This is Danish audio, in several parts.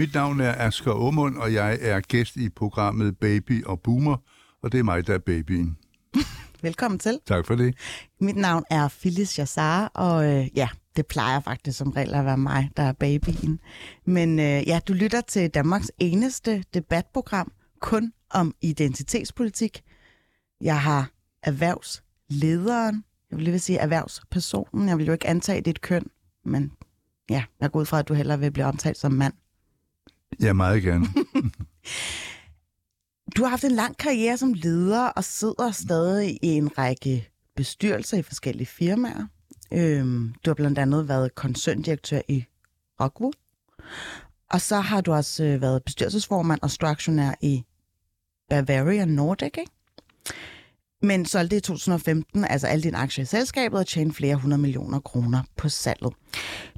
Mit navn er Asger Aumund, og jeg er gæst i programmet Baby og Boomer, og det er mig, der er babyen. Velkommen til. Tak for det. Mit navn er Phyllis Jassar, og øh, ja, det plejer faktisk som regel at være mig, der er babyen. Men øh, ja, du lytter til Danmarks eneste debatprogram kun om identitetspolitik. Jeg har erhvervslederen, jeg vil lige vil sige erhvervspersonen, jeg vil jo ikke antage dit køn, men ja, jeg går ud fra, at du hellere vil blive omtalt som mand. Ja, meget gerne. Du har haft en lang karriere som leder og sidder stadig i en række bestyrelser i forskellige firmaer. Øhm, du har blandt andet været koncerndirektør i Rockwool. Og så har du også øh, været bestyrelsesformand og struktionær i Bavaria Nordic, ikke? Men solgte i 2015 altså alle dine aktier i selskabet og tjente flere hundrede millioner kroner på salget.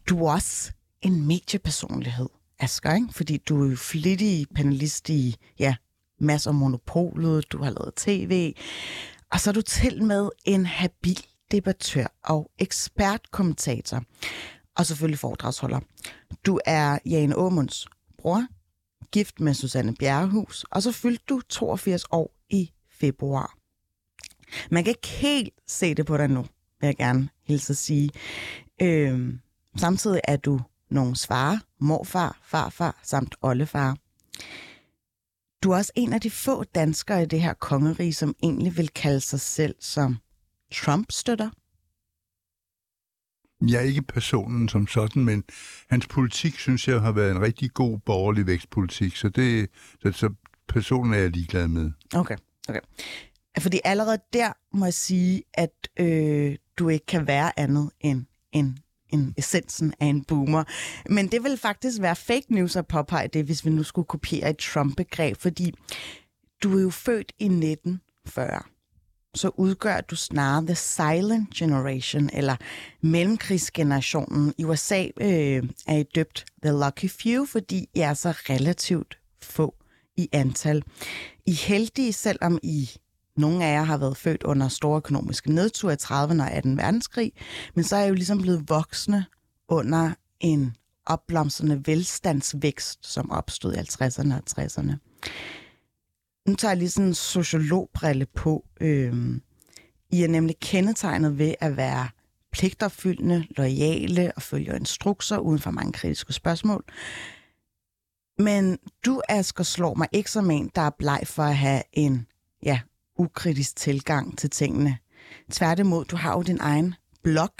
Du er også en mediepersonlighed, Asger, ikke? fordi du er jo flittig panelist i ja, masser af monopolet, du har lavet tv, og så er du til med en habil debattør og ekspertkommentator, og selvfølgelig foredragsholder. Du er Jane Åmunds bror, gift med Susanne Bjerrehus, og så fyldte du 82 år i februar. Man kan ikke helt se det på dig nu, vil jeg gerne hilse at sige. Øhm, samtidig er du nogens far, morfar, farfar samt oldefar. Du er også en af de få danskere i det her kongerige, som egentlig vil kalde sig selv som Trump-støtter. Jeg er ikke personen som sådan, men hans politik, synes jeg, har været en rigtig god borgerlig vækstpolitik, så, det, så, så personen er jeg ligeglad med. Okay, okay. Fordi allerede der må jeg sige, at øh, du ikke kan være andet end en en essensen af en boomer. Men det vil faktisk være fake news at påpege det, hvis vi nu skulle kopiere et Trump-begreb, fordi du er jo født i 1940. Så udgør du snarere The Silent Generation, eller mellemkrigsgenerationen. I USA øh, er I døbt The Lucky Few, fordi I er så relativt få i antal. I er heldige, selvom I nogle af jer har været født under store økonomiske nedtur i 30'erne og 18. verdenskrig, men så er jeg jo ligesom blevet voksne under en opblomstrende velstandsvækst, som opstod i 50'erne og 60'erne. Nu tager jeg lige sådan en sociologbrille på. Øhm, I er nemlig kendetegnet ved at være pligtopfyldende, lojale og følger instrukser uden for mange kritiske spørgsmål. Men du, Asger, slår mig ikke som en, der er bleg for at have en ja, ukritisk tilgang til tingene. Tværtimod, du har jo din egen blog,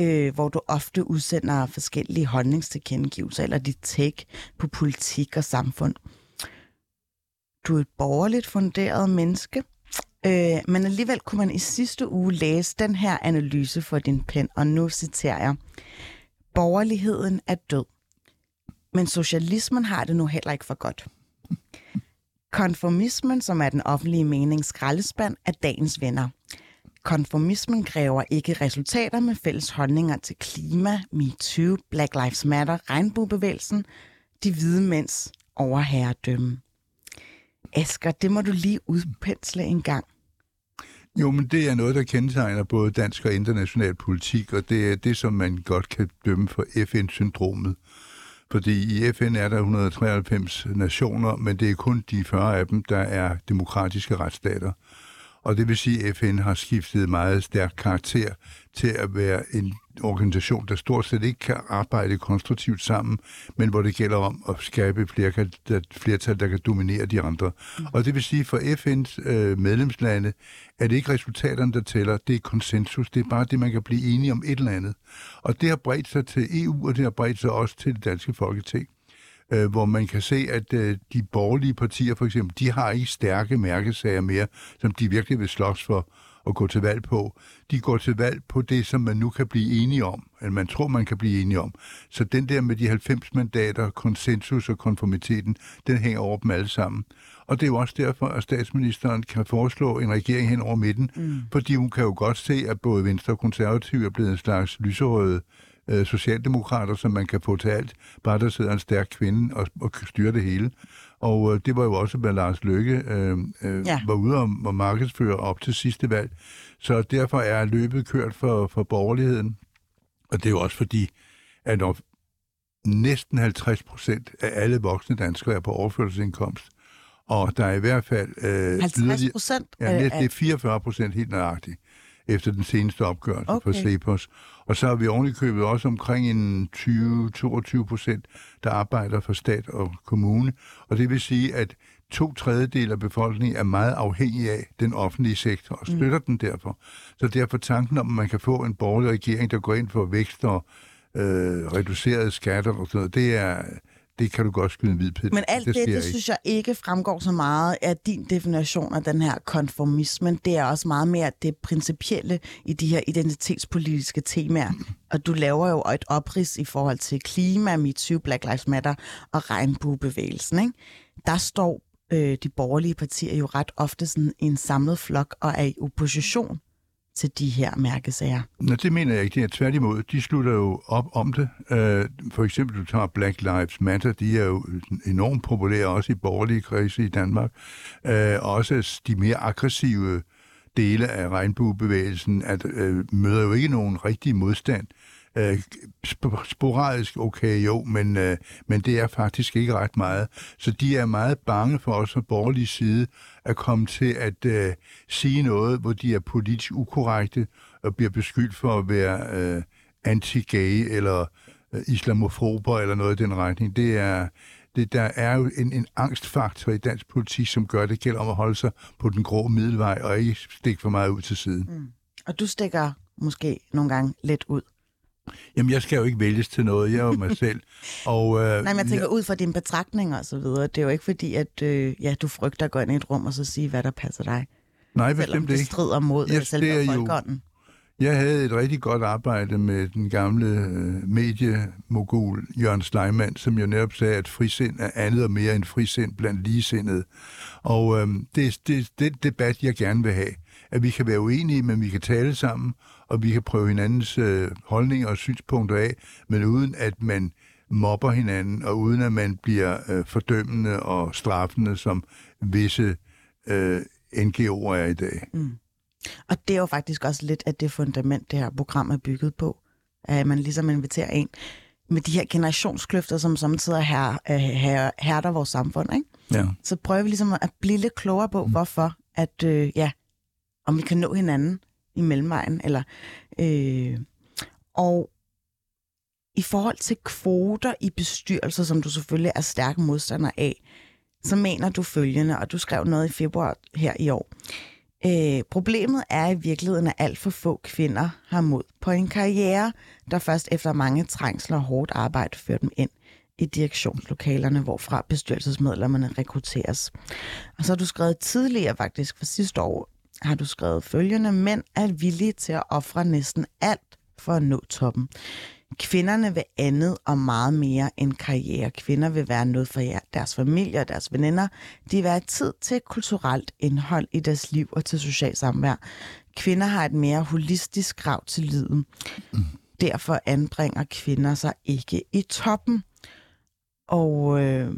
øh, hvor du ofte udsender forskellige holdningstilkendegivelser eller dit take på politik og samfund. Du er et borgerligt funderet menneske, øh, men alligevel kunne man i sidste uge læse den her analyse for din pen, og nu citerer jeg. Borgerligheden er død, men socialismen har det nu heller ikke for godt. Konformismen, som er den offentlige menings skraldespand, er dagens venner. Konformismen kræver ikke resultater med fælles holdninger til klima, MeToo, Black Lives Matter, regnbuebevægelsen, de hvide mænds overherredømme. Asger, det må du lige udpensle en gang. Jo, men det er noget, der kendetegner både dansk og international politik, og det er det, som man godt kan dømme for FN-syndromet. Fordi i FN er der 193 nationer, men det er kun de 40 af dem, der er demokratiske retsstater. Og det vil sige, at FN har skiftet meget stærk karakter til at være en organisation, der stort set ikke kan arbejde konstruktivt sammen, men hvor det gælder om at skabe flertal, der kan dominere de andre. Mm. Og det vil sige, for FN's øh, medlemslande er det ikke resultaterne, der tæller, det er konsensus, det er bare det, man kan blive enige om et eller andet. Og det har bredt sig til EU, og det har bredt sig også til det danske folketing. Øh, hvor man kan se, at øh, de borgerlige partier for eksempel, de har ikke stærke mærkesager mere, som de virkelig vil slås for at gå til valg på. De går til valg på det, som man nu kan blive enige om, eller man tror, man kan blive enige om. Så den der med de 90 mandater, konsensus og konformiteten, den hænger over dem alle sammen. Og det er jo også derfor, at statsministeren kan foreslå en regering hen over midten, mm. fordi hun kan jo godt se, at både Venstre og Konservative er blevet en slags lyserøde øh, socialdemokrater, som man kan få til alt, bare der sidder en stærk kvinde og, og styrer det hele. Og øh, det var jo også, hvad Lars Løkke øh, øh, ja. var ude og, og markedsføre op til sidste valg. Så derfor er løbet kørt for, for borgerligheden. Og det er jo også fordi, at når næsten 50 procent af alle voksne danskere er på overførselsindkomst, og der er i hvert fald... Øh, 50 procent? Ja, det er 44 procent helt nøjagtigt efter den seneste opgørelse okay. for Cepos. Og så har vi ovenikøbet også omkring en 20-22 procent, der arbejder for stat og kommune. Og det vil sige, at to tredjedel af befolkningen er meget afhængig af den offentlige sektor og støtter mm. den derfor. Så derfor tanken om, at man kan få en borgerlig regering, der går ind for vækst og øh, reducerede skatter og sådan noget, det er, det kan du godt skyde en hvid pæt. Men alt det, det, det synes jeg ikke fremgår så meget af din definition af den her konformisme. Det er også meget mere det principielle i de her identitetspolitiske temaer. Og du laver jo et oprids i forhold til klima, MeToo, Black Lives Matter og regnbuebevægelsen. Ikke? Der står øh, de borgerlige partier jo ret ofte sådan i en samlet flok og er i opposition til de her mærkesager? Nå, det mener jeg ikke. Det er tværtimod. De slutter jo op om det. Øh, for eksempel, du tager Black Lives Matter. De er jo enormt populære også i borgerlige kredse i Danmark. Øh, også de mere aggressive dele af regnbuebevægelsen at, øh, møder jo ikke nogen rigtig modstand. Øh, sporadisk, okay jo, men, øh, men det er faktisk ikke ret meget. Så de er meget bange for os fra borgerlig side at komme til at øh, sige noget, hvor de er politisk ukorrekte og bliver beskyldt for at være øh, anti-gay eller øh, islamofober eller noget i den retning. Det er, det, der er jo en, en angstfaktor i dansk politik, som gør det gælder om at holde sig på den grå middelvej og ikke stikke for meget ud til siden. Mm. Og du stikker måske nogle gange lidt ud. Jamen, jeg skal jo ikke vælges til noget. Jeg er jo mig selv. Og, øh, Nej, men jeg tænker ud fra dine betragtninger og så videre. Det er jo ikke fordi, at øh, ja, du frygter at gå ind i et rum og så sige, hvad der passer dig. Nej, bestemt det ikke. strider mod yes, selve det folkeånden. Jeg havde et rigtig godt arbejde med den gamle øh, mediemogul Jørgen Sleiman, som jo netop sagde, at frisind er andet og mere end frisind blandt ligesindede. Og øh, det er det, det debat, jeg gerne vil have. At vi kan være uenige, men vi kan tale sammen, og vi kan prøve hinandens øh, holdninger og synspunkter af, men uden at man mobber hinanden, og uden at man bliver øh, fordømmende og straffende, som visse øh, NGO'er er i dag. Mm. Og det er jo faktisk også lidt af det fundament, det her program er bygget på. At man ligesom inviterer en med de her generationskløfter, som samtidig her, her, hærder vores samfund. Ikke? Ja. Så prøver vi ligesom at blive lidt klogere på, mm. hvorfor, at øh, ja, om vi kan nå hinanden i mellemvejen. Eller, øh, og i forhold til kvoter i bestyrelser, som du selvfølgelig er stærk modstander af, så mener du følgende, og du skrev noget i februar her i år. Øh, problemet er i virkeligheden, at alt for få kvinder har mod på en karriere, der først efter mange trængsler og hårdt arbejde fører dem ind i direktionslokalerne, hvorfra bestyrelsesmedlemmerne rekrutteres. Og så har du skrevet tidligere faktisk for sidste år, har du skrevet følgende, mænd er villige til at ofre næsten alt for at nå toppen. Kvinderne vil andet og meget mere end karriere. Kvinder vil være noget for jer, deres familie og deres veninder. De vil have tid til kulturelt indhold i deres liv og til social samvær. Kvinder har et mere holistisk krav til livet. Derfor anbringer kvinder sig ikke i toppen. Og øh,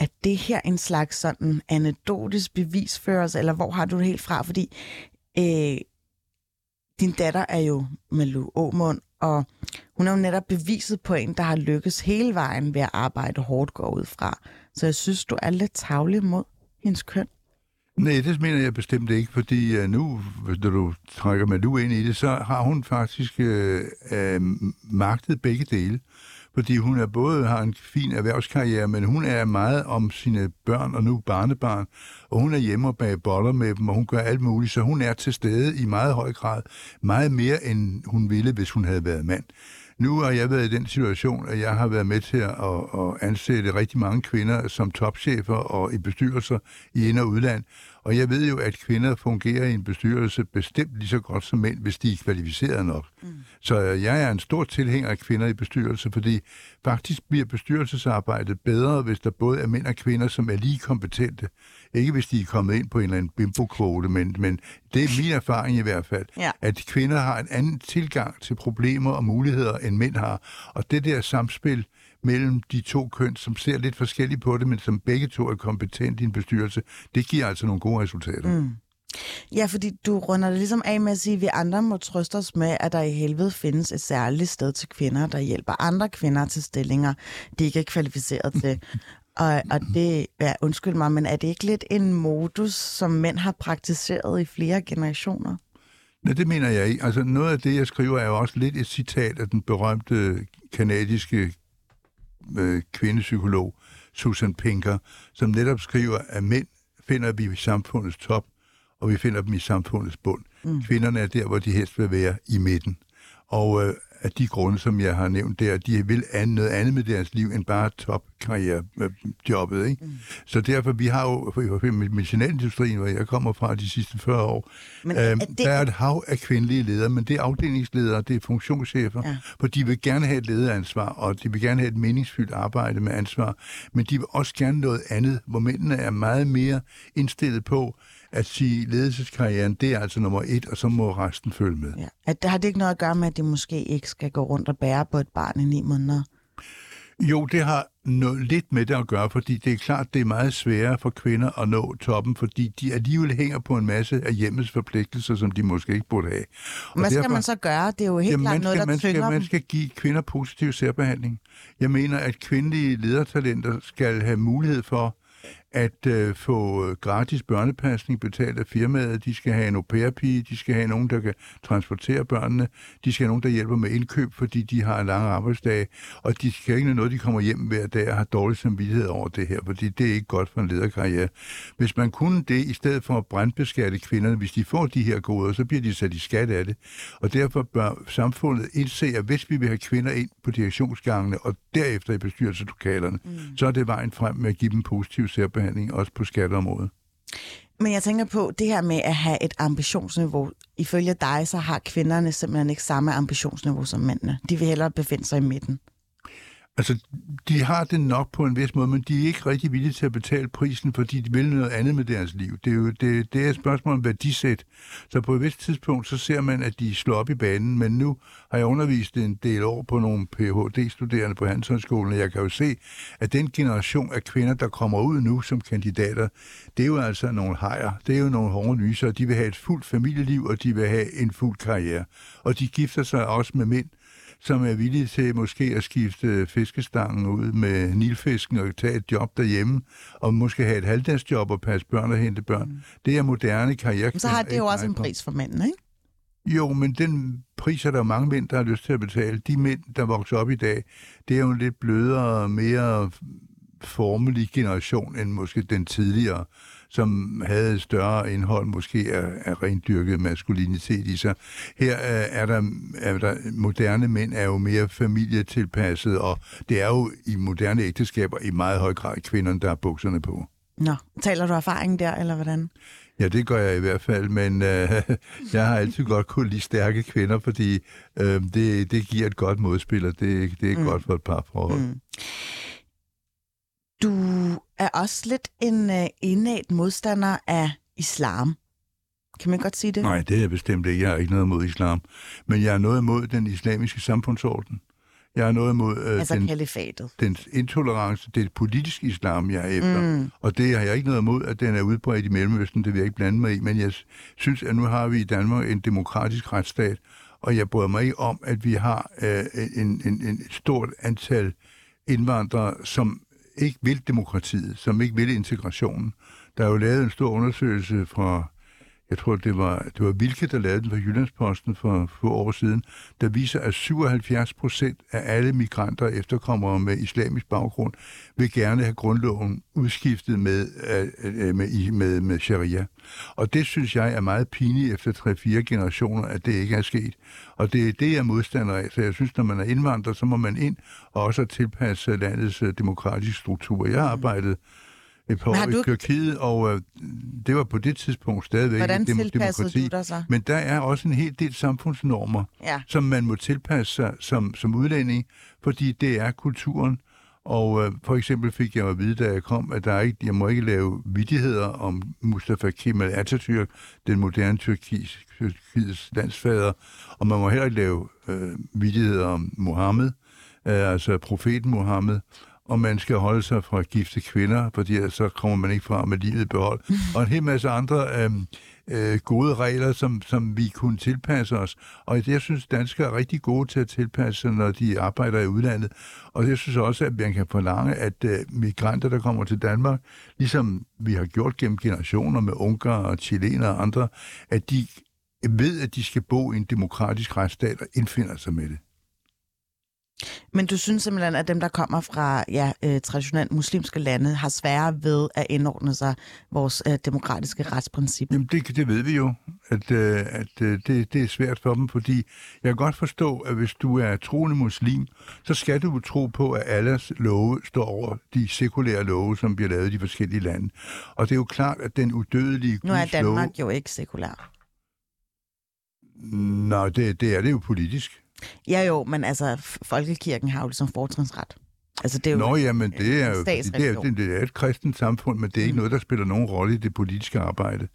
er det her en slags sådan anekdotisk bevisførelse, eller hvor har du det helt fra? Fordi øh, din datter er jo Malu Aumund, og hun er jo netop beviset på en, der har lykkes hele vejen ved at arbejde hårdt går ud fra. Så jeg synes, du er lidt tavlig mod hendes køn. Nej, det mener jeg bestemt ikke, fordi øh, nu, hvis du trækker Malu ind i det, så har hun faktisk øh, øh, magtet begge dele fordi hun er både har en fin erhvervskarriere, men hun er meget om sine børn og nu barnebarn, og hun er hjemme og bag boller med dem, og hun gør alt muligt, så hun er til stede i meget høj grad, meget mere end hun ville, hvis hun havde været mand. Nu har jeg været i den situation, at jeg har været med til at, at ansætte rigtig mange kvinder som topchefer og i bestyrelser i ind- og udland. Og jeg ved jo, at kvinder fungerer i en bestyrelse bestemt lige så godt som mænd, hvis de er kvalificerede nok. Mm. Så jeg er en stor tilhænger af kvinder i bestyrelse, fordi faktisk bliver bestyrelsesarbejdet bedre, hvis der både er mænd og kvinder, som er lige kompetente. Ikke hvis de er kommet ind på en eller anden bimbo-kvote, men, men det er min erfaring i hvert fald, Ja. at kvinder har en anden tilgang til problemer og muligheder, end mænd har. Og det der samspil mellem de to køn, som ser lidt forskelligt på det, men som begge to er kompetente i en bestyrelse, det giver altså nogle gode resultater. Mm. Ja, fordi du runder det ligesom af med at sige, at vi andre må trøste os med, at der i helvede findes et særligt sted til kvinder, der hjælper andre kvinder til stillinger, de ikke er kvalificeret til. Og, og det, ja, undskyld mig, men er det ikke lidt en modus, som mænd har praktiseret i flere generationer? Nej, det mener jeg ikke. Altså noget af det, jeg skriver, er jo også lidt et citat af den berømte kanadiske øh, kvindepsykolog Susan Pinker, som netop skriver, at mænd finder vi i samfundets top, og vi finder dem i samfundets bund. Mm. Kvinderne er der, hvor de helst vil være i midten. Og øh, af de grunde, som jeg har nævnt der, de vil an, noget andet med deres liv end bare topkarrierejobbet. Ikke? Mm. Så derfor, vi har jo i medicinalindustrien, hvor jeg kommer fra de sidste 40 år, Men men, er det- der er et hav af kvindelige ledere, men det er afdelingsledere, det er funktionschefer, ja. for de vil gerne have et lederansvar, og de vil gerne have et meningsfyldt arbejde med ansvar, men de vil også gerne noget andet, hvor mændene er meget mere indstillet på at sige, ledelseskarrieren, det er altså nummer et, og så må resten følge med. Ja. At, har det ikke noget at gøre med, at de måske ikke skal gå rundt og bære på et barn i ni måneder? Jo, det har noget lidt med det at gøre, fordi det er klart, det er meget sværere for kvinder at nå toppen, fordi de alligevel hænger på en masse af hjemmets forpligtelser, som de måske ikke burde have. Og Hvad skal derfor- man så gøre? Det er jo helt Jamen, klart noget, skal, der man, skal, tynger man dem. skal give kvinder positiv særbehandling. Jeg mener, at kvindelige ledertalenter skal have mulighed for at øh, få øh, gratis børnepasning betalt af firmaet. De skal have en au pair-pige, de skal have nogen, der kan transportere børnene, de skal have nogen, der hjælper med indkøb, fordi de har en lang arbejdsdag, og de skal ikke noget, de kommer hjem hver dag og har dårlig samvittighed over det her, fordi det er ikke godt for en lederkarriere. Hvis man kunne det, i stedet for at brandbeskatte kvinderne, hvis de får de her goder, så bliver de sat i skat af det. Og derfor bør samfundet indse, at hvis vi vil have kvinder ind på direktionsgangene og derefter i bestyrelseslokalerne, mm. så er det vejen frem med at give dem positiv særbehandling, også på skatteområdet. Men jeg tænker på det her med at have et ambitionsniveau. Ifølge dig, så har kvinderne simpelthen ikke samme ambitionsniveau som mændene. De vil hellere befinde sig i midten. Altså, de har det nok på en vis måde, men de er ikke rigtig villige til at betale prisen, fordi de vil noget andet med deres liv. Det er jo det, det er et spørgsmål om værdisæt. Så på et vist tidspunkt, så ser man, at de slår op i banen, men nu har jeg undervist en del år på nogle Ph.D.-studerende på Handelshøjskolen, og jeg kan jo se, at den generation af kvinder, der kommer ud nu som kandidater, det er jo altså nogle hejer, det er jo nogle hårde nyser, og de vil have et fuldt familieliv, og de vil have en fuld karriere. Og de gifter sig også med mænd, som er villige til måske at skifte fiskestangen ud med nilfisken og tage et job derhjemme, og måske have et halvdagsjob og passe børn og hente børn. Mm. Det er moderne karriere. Men så har det jo også en pris for mændene, ikke? Jo, men den pris er der mange mænd, der har lyst til at betale. De mænd, der vokser op i dag, det er jo en lidt blødere, mere formelig generation end måske den tidligere, som havde et større indhold måske af, af rendyrket maskulinitet i sig. Her er, er, der, er der moderne mænd er jo mere familietilpasset, og det er jo i moderne ægteskaber i meget høj grad kvinderne, der har bukserne på. Nå, taler du erfaring der, eller hvordan? Ja, det gør jeg i hvert fald, men øh, jeg har altid godt kunne lide stærke kvinder, fordi øh, det, det giver et godt modspil, og det, det er mm. godt for et par forhold. Mm. Du er også lidt en uh, indad modstander af islam. Kan man godt sige det? Nej, det er jeg bestemt ikke. Jeg har ikke noget imod islam. Men jeg har noget imod den islamiske samfundsorden. Jeg har noget imod øh, altså den, kalifatet. den intolerance. Det er politisk islam, jeg er efter. Mm. Og det har jeg ikke noget imod, at den er udbredt i Mellemøsten. Det vil jeg ikke blande mig i. Men jeg synes, at nu har vi i Danmark en demokratisk retsstat, og jeg bryder mig ikke om, at vi har øh, en, en, en stort antal indvandrere, som ikke vil demokratiet, som ikke vil integrationen. Der er jo lavet en stor undersøgelse fra jeg tror, det var, det var Vilke, der lavede den for Jyllandsposten for få år siden, der viser, at 77 procent af alle migranter og efterkommere med islamisk baggrund vil gerne have grundloven udskiftet med, øh, med, med, med sharia. Og det synes jeg er meget pinligt efter 3-4 generationer, at det ikke er sket. Og det er det, jeg er modstander af. Så jeg synes, når man er indvandrer, så må man ind og også tilpasse landets øh, demokratiske struktur. Jeg har arbejdet et par år i Tyrkiet, og øh, det var på det tidspunkt stadigvæk Hvordan dem- demokrati. du dig så? Men der er også en hel del samfundsnormer, ja. som man må tilpasse sig som, som udlænding, fordi det er kulturen. Og øh, for eksempel fik jeg at vide, da jeg kom, at der ikke, jeg må ikke lave vidigheder om Mustafa Kemal Atatürk, den moderne Tyrkisk, Tyrkiets landsfader, og man må heller ikke lave øh, vidigheder om Mohammed, øh, altså profeten Mohammed, og man skal holde sig fra gifte kvinder, fordi så kommer man ikke fra med livet behold. Og en hel masse andre øh, øh, gode regler, som, som vi kunne tilpasse os. Og jeg synes, danskere er rigtig gode til at tilpasse sig, når de arbejder i udlandet. Og jeg synes også, at man kan forlange, at øh, migranter, der kommer til Danmark, ligesom vi har gjort gennem generationer med ungar og chilener og andre, at de ved, at de skal bo i en demokratisk retsstat og indfinder sig med det. Men du synes simpelthen, at dem, der kommer fra ja, øh, traditionelt muslimske lande, har sværere ved at indordne sig vores øh, demokratiske retsprincip? Jamen, det, det ved vi jo, at, øh, at øh, det, det er svært for dem, fordi jeg kan godt forstå, at hvis du er troende muslim, så skal du tro på, at alles love står over de sekulære love, som bliver lavet i de forskellige lande. Og det er jo klart, at den udødelige Guds Nu er Danmark love... jo ikke sekulær. Nå, det, det er det jo politisk. Ja jo, men altså, folkekirken har jo ligesom fortrinsret. Altså, det er jo Nå ja, men det er jo det er, det er et kristent samfund, men det er ikke Mm. noget, der spiller nogen rolle i det politiske arbejde.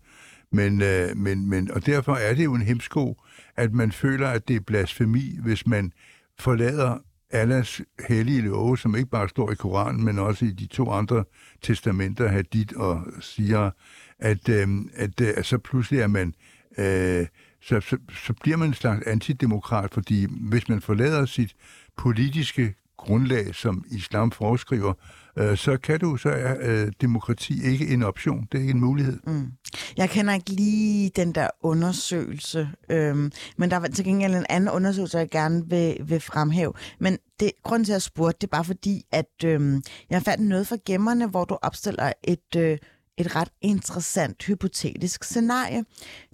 Men, øh, men, men, og derfor er det jo en hemsko, at man føler, at det er blasfemi, hvis man forlader Allahs hellige love, som ikke bare står i Koranen, men også i de to andre testamenter, Hadith og siger, at, øh, at, øh, så pludselig er man... Øh, så, så, så bliver man en slags antidemokrat, fordi hvis man forlader sit politiske grundlag, som islam foreskriver, øh, så kan du, så er øh, demokrati ikke en option, det er ikke en mulighed. Mm. Jeg kender ikke lige den der undersøgelse, øhm, men der var til gengæld en anden undersøgelse, jeg gerne vil, vil fremhæve. Men det, grunden til, at jeg spurgte, det er bare fordi, at øhm, jeg fandt noget fra gemmerne, hvor du opstiller et, øh, et ret interessant hypotetisk scenarie.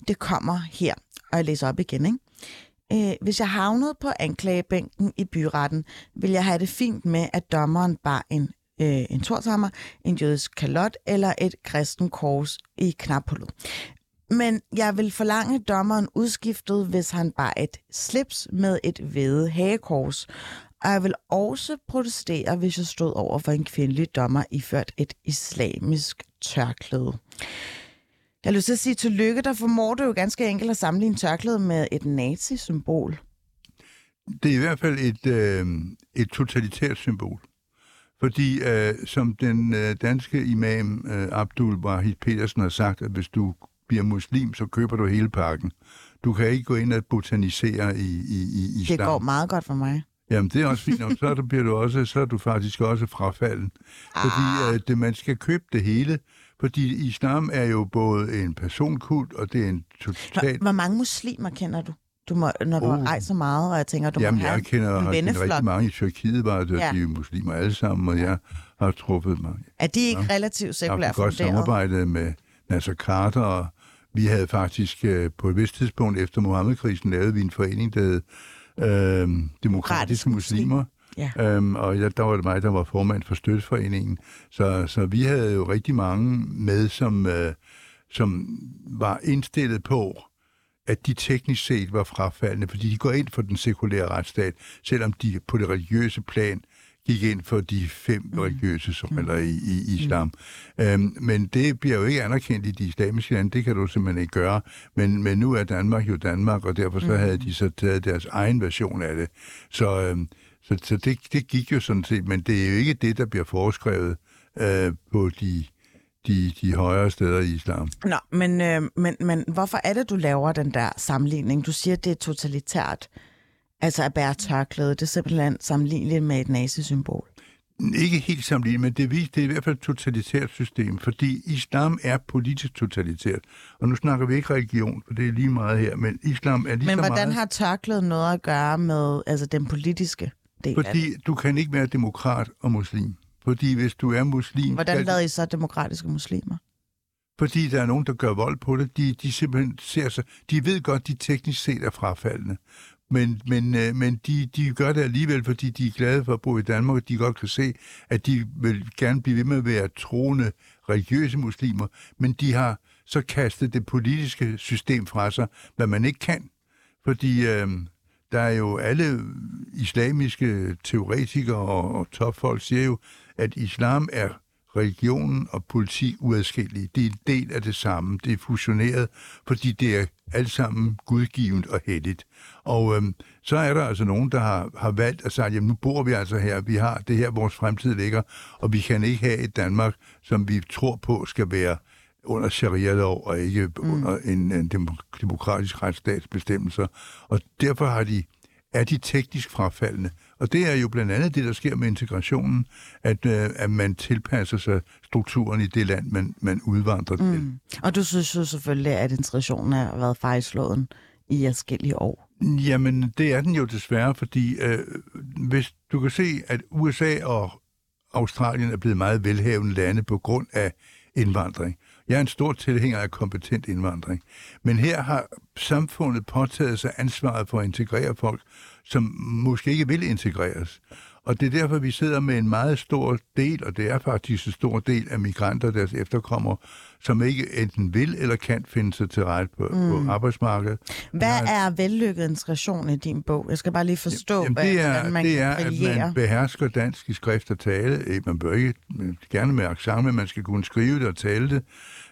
Det kommer her, og jeg læser op igen, ikke? Øh, hvis jeg havnede på anklagebænken i byretten, ville jeg have det fint med, at dommeren bar en, øh, en torsammer, en jødisk kalot eller et kristen kors i knaphullet. Men jeg vil forlange dommeren udskiftet, hvis han bar et slips med et hvede hagekors. Og jeg vil også protestere, hvis jeg stod over for en kvindelig dommer iført et islamisk tørklæde. Jeg har lyst til at sige tillykke, der formår du jo ganske enkelt at sammenligne tørklæde med et nazi-symbol. Det er i hvert fald et, øh, et totalitært symbol. Fordi øh, som den øh, danske imam øh, Abdul Wahid Petersen har sagt, at hvis du bliver muslim, så køber du hele pakken. Du kan ikke gå ind og botanisere i, i, i islam. Det går meget godt for mig. Jamen, det er også fint. Jamen, så, er bliver du også, så er du faktisk også frafalden. Fordi øh, det, man skal købe det hele. Fordi islam er jo både en personkult, og det er en Hvor, totalt... hvor mange muslimer kender du? du må, når du Oh. rejser meget, og jeg tænker, du Jamen, må have jeg kender, en har venneflok. rigtig mange i Tyrkiet, var det, Ja. de er muslimer alle sammen, og jeg har truffet mig. Er de ikke Ja. relativt Jeg har sekulært haft et godt funderet? samarbejde med Nasser Carter, og vi havde faktisk øh, på et vist tidspunkt efter Mohammed-krisen lavet vi en forening, der hed øh, Demokratiske Muslimer. Ja. Øhm, og jeg, der var det mig, der var formand for støtteforeningen. Så, så vi havde jo rigtig mange med, som, øh, som var indstillet på, at de teknisk set var frafaldende, fordi de går ind for den sekulære retsstat, selvom de på det religiøse plan gik ind for de fem mm. religiøse, som eller i, i islam. Mm. Øhm, men det bliver jo ikke anerkendt i de islamiske lande, det kan du simpelthen ikke gøre. Men, men nu er Danmark jo Danmark, og derfor så mm. havde de så taget deres egen version af det. Så, øhm, så, så det, det gik jo sådan set, men det er jo ikke det, der bliver foreskrevet øh, på de, de, de højere steder i islam. Nå, men, øh, men, men hvorfor er det, du laver den der sammenligning? Du siger, det er totalitært. Altså at bære tørklæde, det er simpelthen sammenligneligt med et nazisymbol. Ikke helt sammenlignet, men det, det er i hvert fald et totalitært system, fordi islam er politisk totalitært. Og nu snakker vi ikke religion, for det er lige meget her, men islam er lige Men hvordan meget... har tørklædet noget at gøre med altså, den politiske del af det? Fordi du kan ikke være demokrat og muslim. Fordi hvis du er muslim... Hvordan kan- lavede I så demokratiske muslimer? Fordi der er nogen, der gør vold på det. De, de simpelthen ser sig... De ved godt, de teknisk set er frafaldende. Men, men, øh, men de, de gør det alligevel, fordi de er glade for at bo i Danmark, og de godt kan se, at de vil gerne blive ved med at være troende religiøse muslimer, men de har så kastet det politiske system fra sig, hvad man ikke kan. Fordi øh, der er jo alle islamiske teoretikere og, og topfolk siger jo, at islam er religionen og politik uadskillelige. Det er en del af det samme. Det er fusioneret, fordi det er alt sammen gudgivet og helligt. Og øhm, så er der altså nogen, der har, har valgt at sige, jamen nu bor vi altså her, vi har det her, vores fremtid ligger, og vi kan ikke have et Danmark, som vi tror på skal være under sharia-lov og ikke mm. under en, en demok- demokratisk retsstats bestemmelser. Og derfor har de, er de teknisk frafaldende. Og det er jo blandt andet det, der sker med integrationen, at, øh, at man tilpasser sig strukturen i det land, man, man udvandrer mm. til. Og du synes jo selvfølgelig, at integrationen har været fejlslået i forskellige år. Jamen, det er den jo desværre, fordi øh, hvis du kan se, at USA og Australien er blevet meget velhavende lande på grund af indvandring. Jeg er en stor tilhænger af kompetent indvandring. Men her har samfundet påtaget sig ansvaret for at integrere folk, som måske ikke vil integreres. Og det er derfor, vi sidder med en meget stor del, og det er faktisk en stor del af migranter og deres efterkommere, som ikke enten vil eller kan finde sig til rette på, mm. på arbejdsmarkedet. Hvad er vellykket integration i din bog? Jeg skal bare lige forstå, Jamen, hvad, det er, hvordan man det kan er at man behersker dansk i skrift og tale. Eh, Man bør ikke gerne med accent, men man skal kunne skrive det og tale det.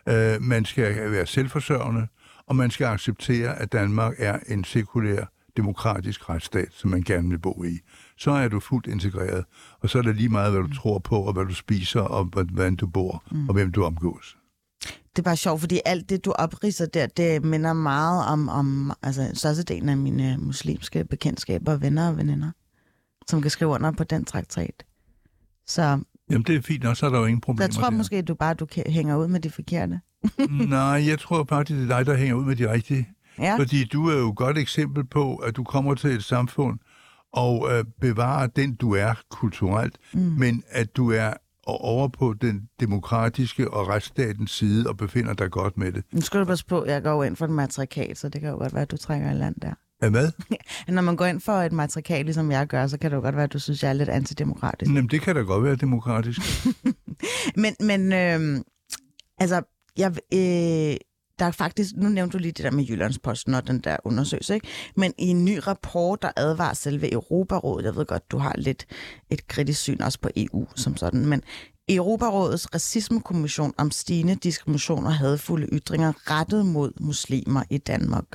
Uh, man skal være selvforsørgende, og man skal acceptere, at Danmark er en sekulær demokratisk retsstat, som man gerne vil bo i. Så er du fuldt integreret, og så er det lige meget, hvad du tror på, og hvad du spiser, og hvordan du bor, mm. og hvem du omgås. Det er bare sjovt, fordi alt det, du opridser der, det minder meget om, om altså, størstedelen af mine muslimske bekendtskaber, venner og veninder, som kan skrive under på den traktat. Så Jamen, det er fint, og så er der jo ingen problemer jeg tror der. måske, at du bare du hænger ud med de forkerte. Nej, jeg tror faktisk, det er dig, der hænger ud med de rigtige. Ja, Fordi du er jo et godt eksempel på, at du kommer til et samfund og øh, bevarer den, du er kulturelt, mm. men at du er over på den demokratiske og retsstatens side og befinder dig godt med det. nu skal du passe på, jeg går ind for et matrikat, så det kan jo godt være, at du trækker i land der. Er hvad? Når man går ind for et matrikat, ligesom jeg gør, så kan det jo godt være, at du synes, jeg er lidt antidemokratisk. Jamen, det kan da godt være demokratisk. Men, men øh, altså, jeg, øh, der er faktisk, nu nævnte du lige det der med Jyllandsposten og den der undersøgelse, ikke? men i en ny rapport, der advarer selve Europarådet, jeg ved godt, du har lidt et kritisk syn også på EU som sådan, men Europarådets racismekommission om stigende diskrimination og hadfulde ytringer rettet mod muslimer i Danmark.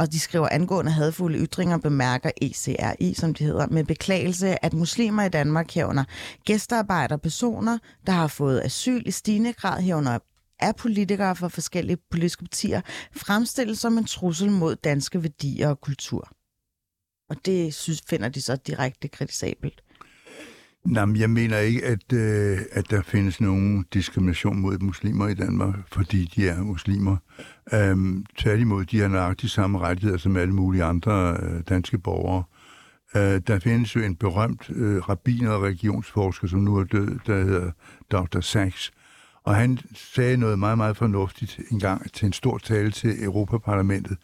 Og de skriver angående hadfulde ytringer, bemærker ECRI, som de hedder, med beklagelse, at muslimer i Danmark herunder gæstearbejder personer, der har fået asyl i stigende grad herunder er politikere fra forskellige politiske partier, fremstillet som en trussel mod danske værdier og kultur. Og det synes, finder de så direkte kritisabelt. Jamen, jeg mener ikke, at, øh, at der findes nogen diskrimination mod muslimer i Danmark, fordi de er muslimer. Øhm, tværtimod, de har nøjagtigt samme rettigheder som alle mulige andre øh, danske borgere. Øh, der findes jo en berømt øh, rabbiner og religionsforsker, som nu er død, der hedder Dr. Sachs. Og han sagde noget meget, meget fornuftigt en gang til en stor tale til Europaparlamentet.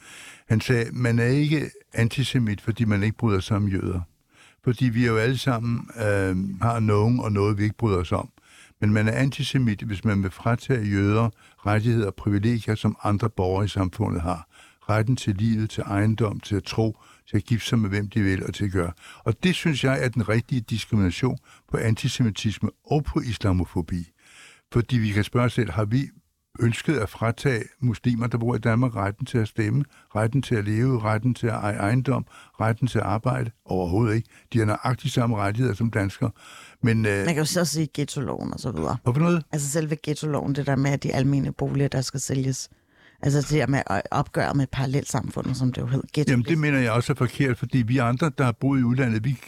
Han sagde, man er ikke antisemit, fordi man ikke bryder sig om jøder fordi vi jo alle sammen øh, har nogen og noget, vi ikke bryder os om. Men man er antisemit, hvis man vil fratage jøder rettigheder og privilegier, som andre borgere i samfundet har. Retten til livet, til ejendom, til at tro, til at gifte sig med hvem de vil og til at gøre. Og det synes jeg er den rigtige diskrimination på antisemitisme og på islamofobi. Fordi vi kan spørge os selv, har vi ønsket at fratage muslimer, der bor i Danmark, retten til at stemme, retten til at leve, retten til at eje ejendom, retten til at arbejde? Overhovedet ikke. De har nøjagtigt samme rettigheder som danskere. Men øh, Man kan jo så sige ghetto-loven og så videre. hvorfor noget? Altså selve ghetto-loven, det der med at de almene boliger, der skal sælges. Altså det der med at opgøre med parallelt samfundet, som det jo hedder. Ghetto. Jamen, det mener jeg også er forkert, fordi vi andre, der har boet i udlandet, vi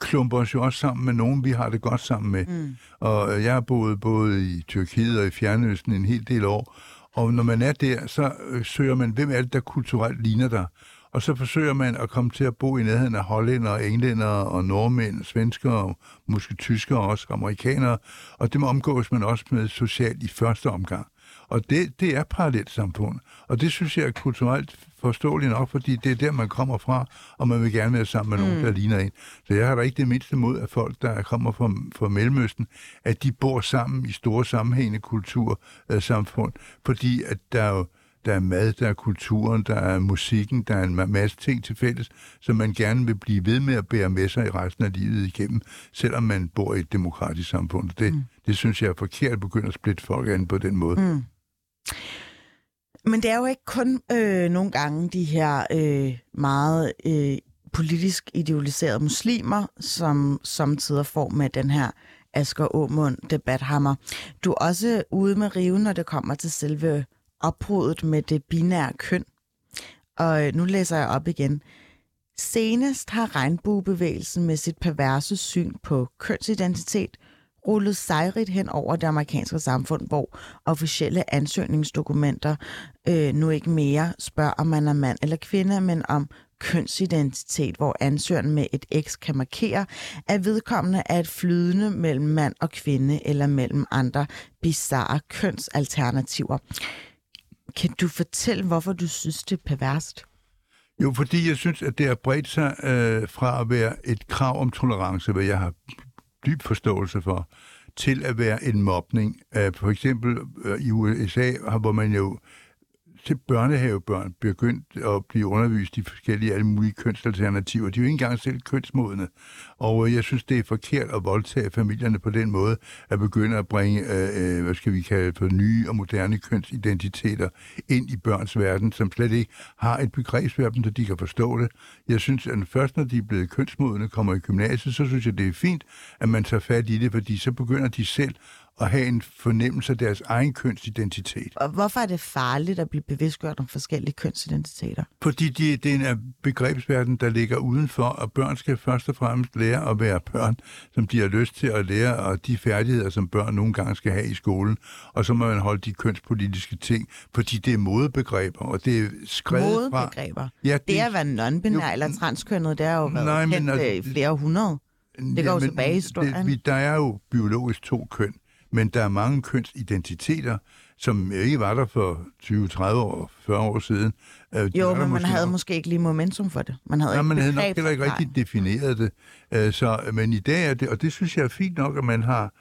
klumper os jo også sammen med nogen, vi har det godt sammen med. Mm. Og øh, jeg har boet både i Tyrkiet og i Fjernøsten en hel del år, og når man er der, så øh, søger man, hvem er det, der kulturelt ligner dig? Og så forsøger man at komme til at bo i nærheden af hollænder, englænder og nordmænd, svenskere og måske tyskere og også amerikanere. Og det omgås man også med socialt i første omgang. Og det, det er parallelt samfund. Og det synes jeg er kulturelt forståeligt nok, fordi det er der, man kommer fra, og man vil gerne være sammen med nogen, mm. der ligner en. Så jeg har da ikke det mindste mod, at folk, der kommer fra, fra Mellemøsten, at de bor sammen i store sammenhængende kultursamfund, fordi at der er jo der er mad, der er kulturen, der er musikken, der er en masse ting til fælles, som man gerne vil blive ved med at bære med sig i resten af livet igennem, selvom man bor i et demokratisk samfund. Det, mm. det synes jeg er forkert at begynde at splitte folk an på den måde. Mm. Men det er jo ikke kun øh, nogle gange de her øh, meget øh, politisk idealiserede muslimer, som samtidig får med den her Asger Aumund debathammer. Du er også ude med riven, når det kommer til selve opbruddet med det binære køn. Og øh, nu læser jeg op igen. Senest har regnbuebevægelsen med sit perverse syn på kønsidentitet rullet sejrigt hen over det amerikanske samfund, hvor officielle ansøgningsdokumenter øh, nu ikke mere spørger, om man er mand eller kvinde, men om kønsidentitet, hvor ansøgeren med et X kan markere, at vedkommende er et flydende mellem mand og kvinde eller mellem andre bizarre kønsalternativer. Kan du fortælle, hvorfor du synes, det er perverst? Jo, fordi jeg synes, at det har bredt sig øh, fra at være et krav om tolerance, hvad jeg har dyb forståelse for, til at være en mobning. Øh, for eksempel øh, i USA, hvor man jo til børnehavebørn begyndt at blive undervist i forskellige alle mulige kønsalternativer. De er jo ikke engang selv kønsmodne. Og øh, jeg synes, det er forkert at voldtage familierne på den måde, at begynde at bringe, øh, øh, hvad skal vi kalde for nye og moderne kønsidentiteter ind i børns verden, som slet ikke har et begrebsverden, så de kan forstå det. Jeg synes, at først når de er blevet kønsmodne, kommer i gymnasiet, så synes jeg, det er fint, at man tager fat i det, fordi så begynder de selv at have en fornemmelse af deres egen kønsidentitet. Og hvorfor er det farligt at blive bevidstgjort om forskellige kønsidentiteter? Fordi de, det er en begrebsverden, der ligger udenfor, og børn skal først og fremmest lære at være børn, som de har lyst til at lære, og de færdigheder, som børn nogle gange skal have i skolen. Og så må man holde de kønspolitiske ting, fordi det er modebegreber, og det er skrevet modebegreber? Fra... Ja, det, det er at være non-binær eller transkønnet, det er jo været nej, kendt men, altså, i flere hundrede. Det går jo tilbage i historien. Det, der er jo biologisk to køn. Men der er mange kønsidentiteter, som ikke var der for 20, 30 år, 40 år siden. Øh, jo, men man havde måske ikke lige momentum for det. Man havde, ja, ikke man havde nok heller ikke rigtig defineret det. Øh, så, men i dag er det, og det synes jeg er fint nok, at man har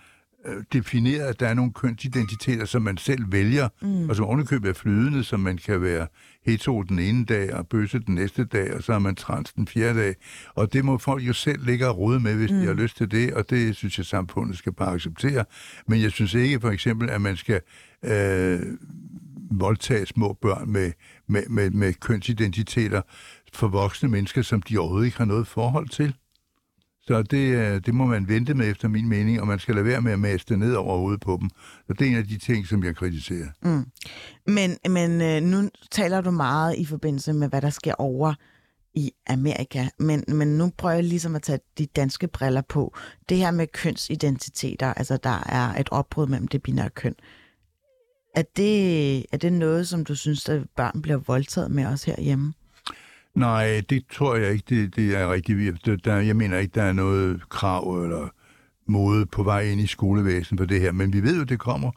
øh, defineret, at der er nogle kønsidentiteter, som man selv vælger, mm. og som ovenikøbet er flydende, som man kan være hetero den ene dag, og bøsse den næste dag, og så er man trans den fjerde dag. Og det må folk jo selv ligge og rode med, hvis mm. de har lyst til det, og det synes jeg, samfundet skal bare acceptere. Men jeg synes ikke for eksempel, at man skal øh, voldtage små børn med, med, med, med kønsidentiteter for voksne mennesker, som de overhovedet ikke har noget forhold til. Så det, øh, det må man vente med efter min mening, og man skal lade være med at maste ned over hovedet på dem. Så det er en af de ting, som jeg kritiserer. Mm. Men, men øh, nu taler du meget i forbindelse med, hvad der sker over i Amerika, men, men nu prøver jeg ligesom at tage de danske briller på. Det her med kønsidentiteter, altså der er et opbrud mellem det binære køn. Er det, er det noget, som du synes, at børn bliver voldtaget med os herhjemme? Nej, det tror jeg ikke, det, det er rigtigt. Der, jeg mener ikke, der er noget krav eller måde på vej ind i skolevæsenet på det her, men vi ved jo, det kommer,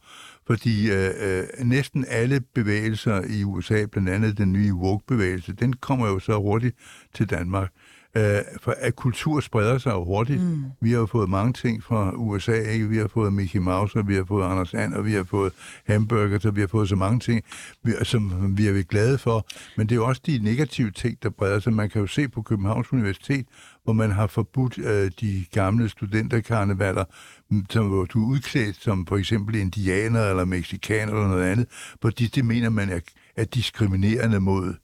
fordi øh, øh næsten alle bevægelser i USA, blandt andet den nye woke-bevægelse, den kommer jo så hurtigt til Danmark. Øh, for at kultur spreder sig jo hurtigt. Mm. Vi har jo fået mange ting fra USA, ikke? Vi har fået Mickey Mouse, og vi har fået Anders And, og vi har fået hamburger, så vi har fået så mange ting, som vi er glade for. Men det er jo også de negative ting, der breder sig. Man kan jo se på Københavns Universitet, hvor man har forbudt øh, de gamle studenterkarnevaler, som hvor du er udklædt som for eksempel indianer eller mexikaner eller noget andet, fordi det mener man er, er diskriminerende mod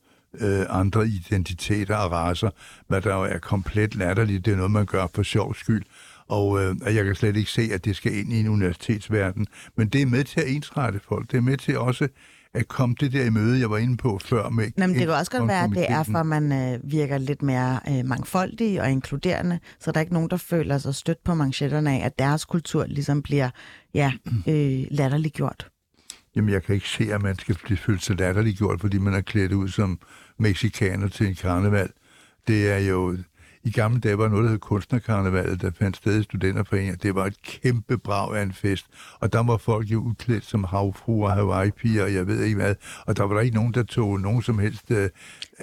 øh, andre identiteter og raser, hvad der jo er komplet latterligt. Det er noget, man gør for sjov skyld. Og øh, jeg kan slet ikke se, at det skal ind i en universitetsverden. Men det er med til at ensrette folk. Det er med til også at komme det der i møde, jeg var inde på før. Med Nå, men det kan også godt være, at det er, for at man øh, virker lidt mere øh, mangfoldig og inkluderende, så der er ikke nogen, der føler sig stødt på manchetterne af, at deres kultur ligesom bliver ja, øh, latterliggjort. Jamen, jeg kan ikke se, at man skal blive følt sig latterliggjort, fordi man er klædt ud som mexikaner til en karneval. Det er jo i gamle dage var noget, der hed Kunstnerkarnevalet, der fandt sted i studenterforeninger. Det var et kæmpe brag af en fest, og der var folk jo udklædt som havfruer, Hawaii-piger, og jeg ved ikke hvad, og der var der ikke nogen, der tog nogen som helst uh,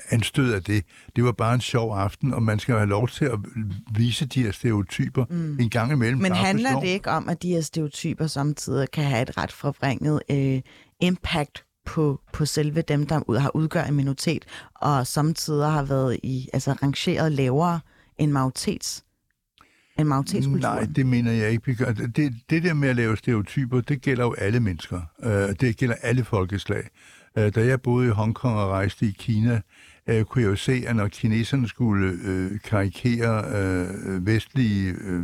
anstød af det. Det var bare en sjov aften, og man skal have lov til at vise de her stereotyper mm. en gang imellem. Men handler det ikke om, at de her stereotyper samtidig kan have et ret forvrænget øh, impact på, på selve dem, der har udgør en minoritet, og samtidig har været i, altså rangeret lavere en majoritets en majoritetskultur? Nej, det mener jeg ikke. Det, det der med at lave stereotyper, det gælder jo alle mennesker. Øh, det gælder alle folkeslag. Øh, da jeg boede i Hongkong og rejste i Kina, uh, kunne jeg jo se, at når kineserne skulle uh, karikere uh, vestlige uh,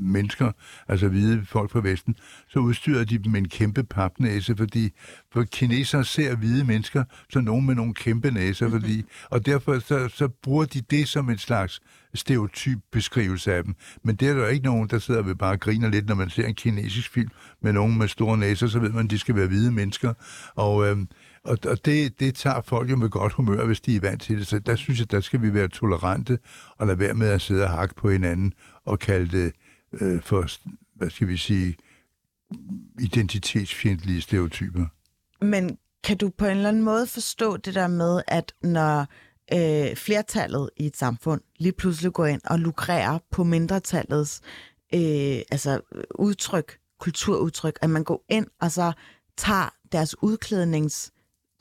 mennesker, altså hvide folk fra Vesten, så udstyrede de dem med en kæmpe papnæse, fordi for kinesere ser hvide mennesker som nogen med nogle kæmpe næser, fordi, og derfor så, så bruger de det som en slags stereotyp beskrivelse af dem. Men det er der ikke nogen, der sidder og bare griner lidt, når man ser en kinesisk film med nogen med store næser, så ved man, at de skal være hvide mennesker. Og, øh, og, og det, det tager folk jo med godt humør, hvis de er vant til det. Så der synes jeg, der skal vi være tolerante og lade være med at sidde og hakke på hinanden og kalde det øh, for, hvad skal vi sige, identitetsfjendtlige stereotyper. Men kan du på en eller anden måde forstå det der med, at når øh, flertallet i et samfund lige pludselig går ind og lukrerer på mindretallets øh, altså udtryk, kulturudtryk, at man går ind og så tager deres udklædnings,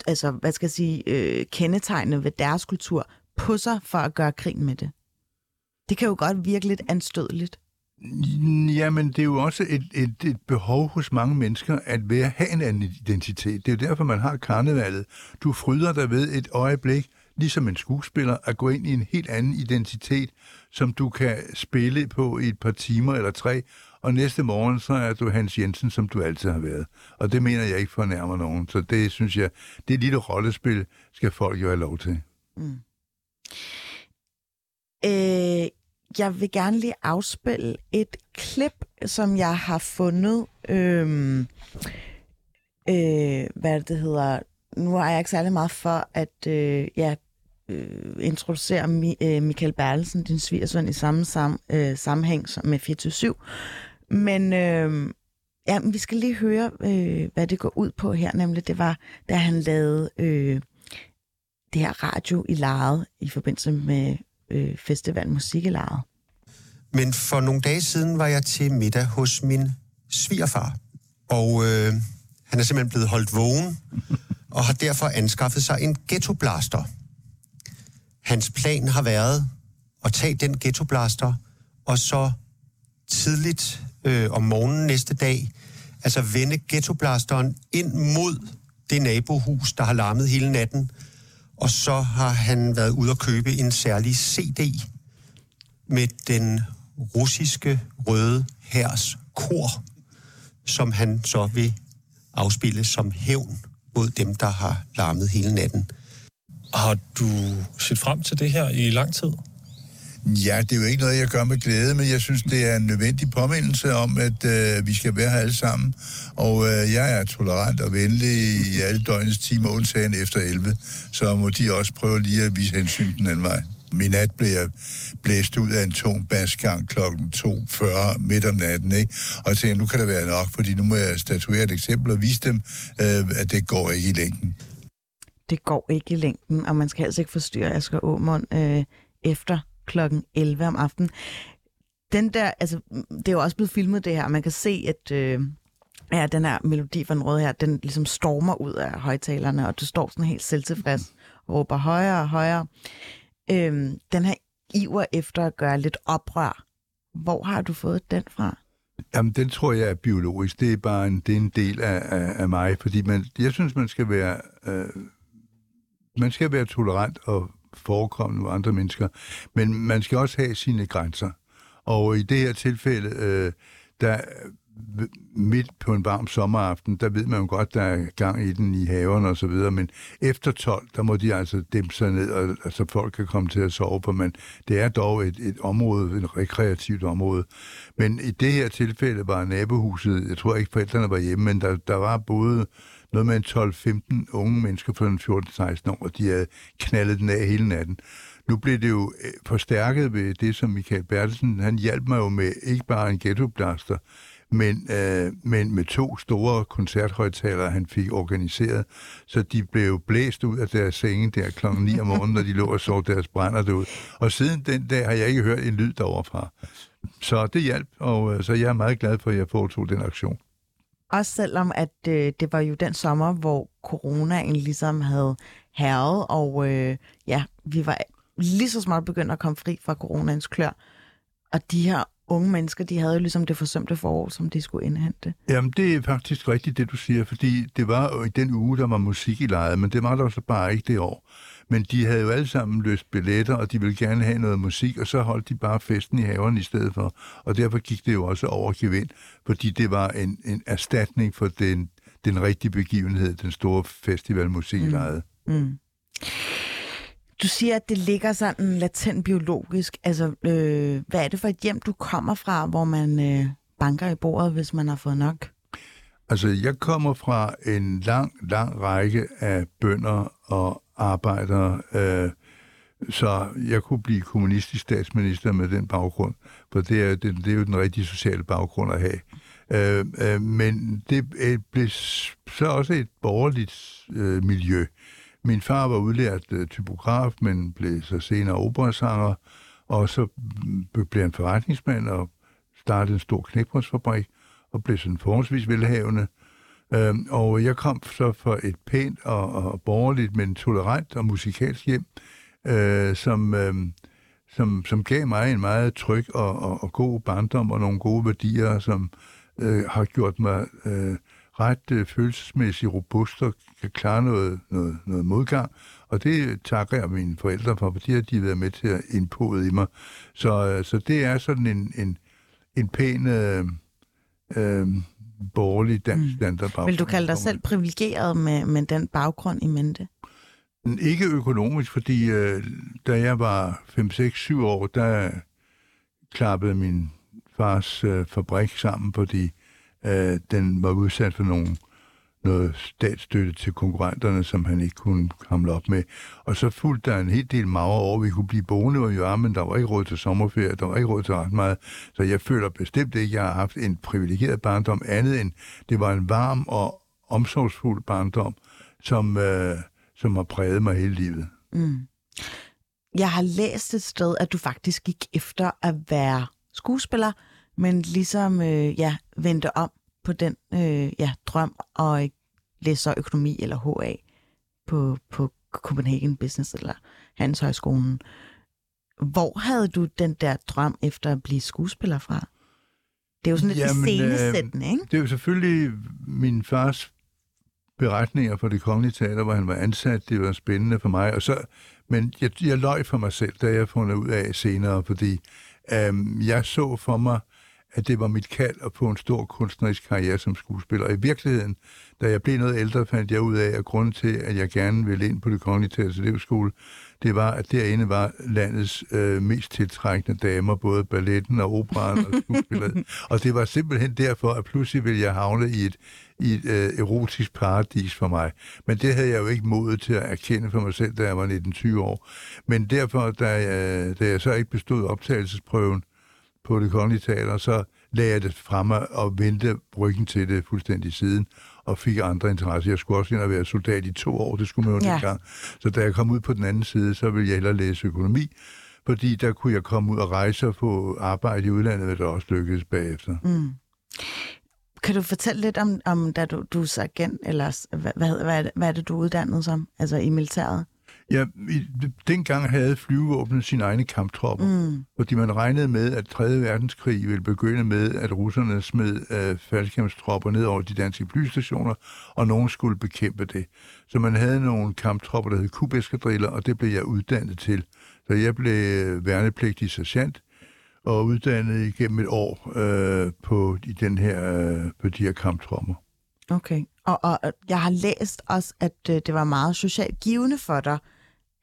altså hvad skal jeg sige, øh, kendetegne ved deres kultur på sig for at gøre krig med det. Det kan jo godt virke lidt anstødeligt. Jamen, det er jo også et, et, et behov hos mange mennesker at være, have en anden identitet. Det er jo derfor, man har karnevalet. Du fryder dig ved et øjeblik, ligesom en skuespiller, at gå ind i en helt anden identitet, som du kan spille på i et par timer eller tre, og næste morgen, så er du Hans Jensen, som du altid har været. Og det mener jeg ikke fornærmer nogen. Så det synes jeg, det lille rollespil skal folk jo have lov til. Mm. Øh, jeg vil gerne lige afspille et klip, som jeg har fundet. Øhm, øh, hvad det hedder? Nu er jeg ikke særlig meget for at øh, ja, øh, introducere Mi, øh, Michael Berlesen, din svigersøn, i samme sam, øh, sammenhæng som med 24 men øh, ja, vi skal lige høre, øh, hvad det går ud på her. Nemlig, det var, da han lavede øh, det her radio i Laret i forbindelse med øh, festival Musik i Laret. Men for nogle dage siden var jeg til middag hos min svigerfar. Og øh, han er simpelthen blevet holdt vågen, og har derfor anskaffet sig en ghettoblaster. Hans plan har været at tage den ghettoblaster, og så tidligt øh, om morgenen næste dag, altså vende ghettoblasteren ind mod det nabohus, der har larmet hele natten, og så har han været ude at købe en særlig CD med den russiske røde hærs kor, som han så vil afspille som hævn mod dem, der har larmet hele natten. Har du set frem til det her i lang tid? Ja, det er jo ikke noget, jeg gør med glæde, men jeg synes, det er en nødvendig påmindelse om, at øh, vi skal være her alle sammen. Og øh, jeg er tolerant og venlig i alle døgnets timer, undtagen efter 11. Så må de også prøve lige at vise hensyn den anden vej. Min nat blev jeg blæst ud af en tung basgang kl. 2.40 midt om natten, ikke? Og jeg tænkte, nu kan det være nok, fordi nu må jeg statuere et eksempel og vise dem, øh, at det går ikke i længden. Det går ikke i længden, og man skal altså ikke forstyrre Asger Aumund øh, efter klokken 11 om aftenen. Den der, altså, det er jo også blevet filmet det her, man kan se, at øh, ja, den her melodi fra den røde her, den ligesom stormer ud af højtalerne, og du står sådan helt selvtilfreds og råber højere og højere. Øh, den her iver efter at gøre lidt oprør, hvor har du fået den fra? Jamen, den tror jeg er biologisk. Det er bare en, det er en del af, af, af mig, fordi man, jeg synes, man skal være, øh, man skal være tolerant og forekommende med andre mennesker. Men man skal også have sine grænser. Og i det her tilfælde, øh, der midt på en varm sommeraften, der ved man jo godt, der er gang i den i haverne og så videre, men efter 12, der må de altså dæmpe sig ned, og, altså folk kan komme til at sove på, men det er dog et, et område, et rekreativt område. Men i det her tilfælde var nabohuset, jeg tror ikke forældrene var hjemme, men der, der var både noget med en 12-15 unge mennesker fra den 14-16 år, og de havde knaldet den af hele natten. Nu blev det jo øh, forstærket ved det, som Michael Bertelsen, han hjalp mig jo med ikke bare en ghettoblaster, men, øh, men med to store koncerthøjtalere, han fik organiseret, så de blev blæst ud af deres senge der klokken 9 om morgenen, når de lå og sov deres brænder derud. Og siden den dag har jeg ikke hørt en lyd derovre fra. Så det hjalp, og øh, så jeg er meget glad for, at jeg foretog den aktion. Også selvom, at øh, det var jo den sommer, hvor coronaen ligesom havde herret, og øh, ja, vi var lige så småt begyndt at komme fri fra coronans klør. Og de her unge mennesker, de havde jo ligesom det forsømte forår, som de skulle indhente. Jamen, det er faktisk rigtigt, det du siger, fordi det var jo i den uge, der var musik i lejet, men det var der så bare ikke det år. Men de havde jo alle sammen løst billetter, og de ville gerne have noget musik, og så holdt de bare festen i haven i stedet for. Og derfor gik det jo også over gevind, fordi det var en, en erstatning for den, den rigtige begivenhed, den store festivalmusik. Mm. Mm. Du siger, at det ligger sådan latent biologisk. Altså, øh, hvad er det for et hjem, du kommer fra, hvor man øh, banker i bordet, hvis man har fået nok? Altså, jeg kommer fra en lang, lang række af bønder og arbejdere, øh, så jeg kunne blive kommunistisk statsminister med den baggrund, for det er, det, det er jo den rigtige sociale baggrund at have. Øh, øh, men det øh, blev så også et borgerligt øh, miljø. Min far var udlært øh, typograf, men blev så senere operasanger, og så blev han forretningsmand og startede en stor knækbrødsfabrik og blev sådan forholdsvis velhavende. Øhm, og jeg kom så fra et pænt og, og borgerligt, men tolerant og musikalsk hjem, øh, som, øh, som, som gav mig en meget tryg og, og, og god barndom og nogle gode værdier, som øh, har gjort mig øh, ret øh, følelsesmæssigt robust og kan klare noget, noget, noget modgang. Og det takker jeg mine forældre for, fordi de har været med til at indpode i mig. Så, øh, så det er sådan en, en, en pæn øh, øh, borgerlig dansk mm. standardbaggrund. Vil du kalde dig selv privilegeret med, med den baggrund i mente? Ikke økonomisk, fordi øh, da jeg var 5-6-7 år, der klappede min fars øh, fabrik sammen, fordi øh, den var udsat for nogle noget statsstøtte til konkurrenterne, som han ikke kunne hamle op med. Og så fulgte der en hel del mager over, vi kunne blive boende i Jørgen, men der var ikke råd til sommerferie, der var ikke råd til ret meget. Så jeg føler bestemt ikke, at jeg har haft en privilegeret barndom, andet end det var en varm og omsorgsfuld barndom, som, øh, som har præget mig hele livet. Mm. Jeg har læst et sted, at du faktisk gik efter at være skuespiller, men ligesom øh, ja, vendte om på den øh, ja, drøm og læser økonomi eller HA på, på Copenhagen Business eller Handelshøjskolen. Hvor havde du den der drøm efter at blive skuespiller fra? Det er jo sådan lidt Jamen, iscenesættende, ikke? Det er jo selvfølgelig min fars beretninger for det kongelige teater, hvor han var ansat. Det var spændende for mig. Og så, men jeg, jeg løg for mig selv, da jeg fundet ud af senere, fordi øhm, jeg så for mig, at det var mit kald at få en stor kunstnerisk karriere som skuespiller. I virkeligheden, da jeg blev noget ældre, fandt jeg ud af, at grunden til, at jeg gerne ville ind på det kongelige teaters elevskole, det var, at derinde var landets øh, mest tiltrækkende damer, både balletten og operaen og skuespillet. og det var simpelthen derfor, at pludselig ville jeg havne i et, i et øh, erotisk paradis for mig. Men det havde jeg jo ikke modet til at erkende for mig selv, da jeg var 19-20 år. Men derfor, da jeg, da jeg så ikke bestod optagelsesprøven, på det kongelige teater, så lagde jeg det fremme og vendte ryggen til det fuldstændig siden, og fik andre interesser. Jeg skulle også ind og være soldat i to år, det skulle man jo ja. dengang. Så da jeg kom ud på den anden side, så ville jeg hellere læse økonomi, fordi der kunne jeg komme ud og rejse og få arbejde i udlandet, hvad der også lykkedes bagefter. Mm. Kan du fortælle lidt om, om da du, du er agent, eller hvad, hvad, hvad, er det, hvad er det, du er uddannet som, altså i militæret? Ja, i, dengang havde flyvevåbnet sine egne kamptropper, mm. fordi man regnede med, at 3. verdenskrig ville begynde med, at russerne smed øh, faldskærmstropper ned over de danske flystationer, og nogen skulle bekæmpe det. Så man havde nogle kamptropper, der hed kubeskadriller, og det blev jeg uddannet til. Så jeg blev værnepligtig sergeant, og uddannet igennem et år øh, på, i den her, øh, på de her kamptrommer. Okay. Og, og og jeg har læst også, at øh, det var meget socialt givende for dig,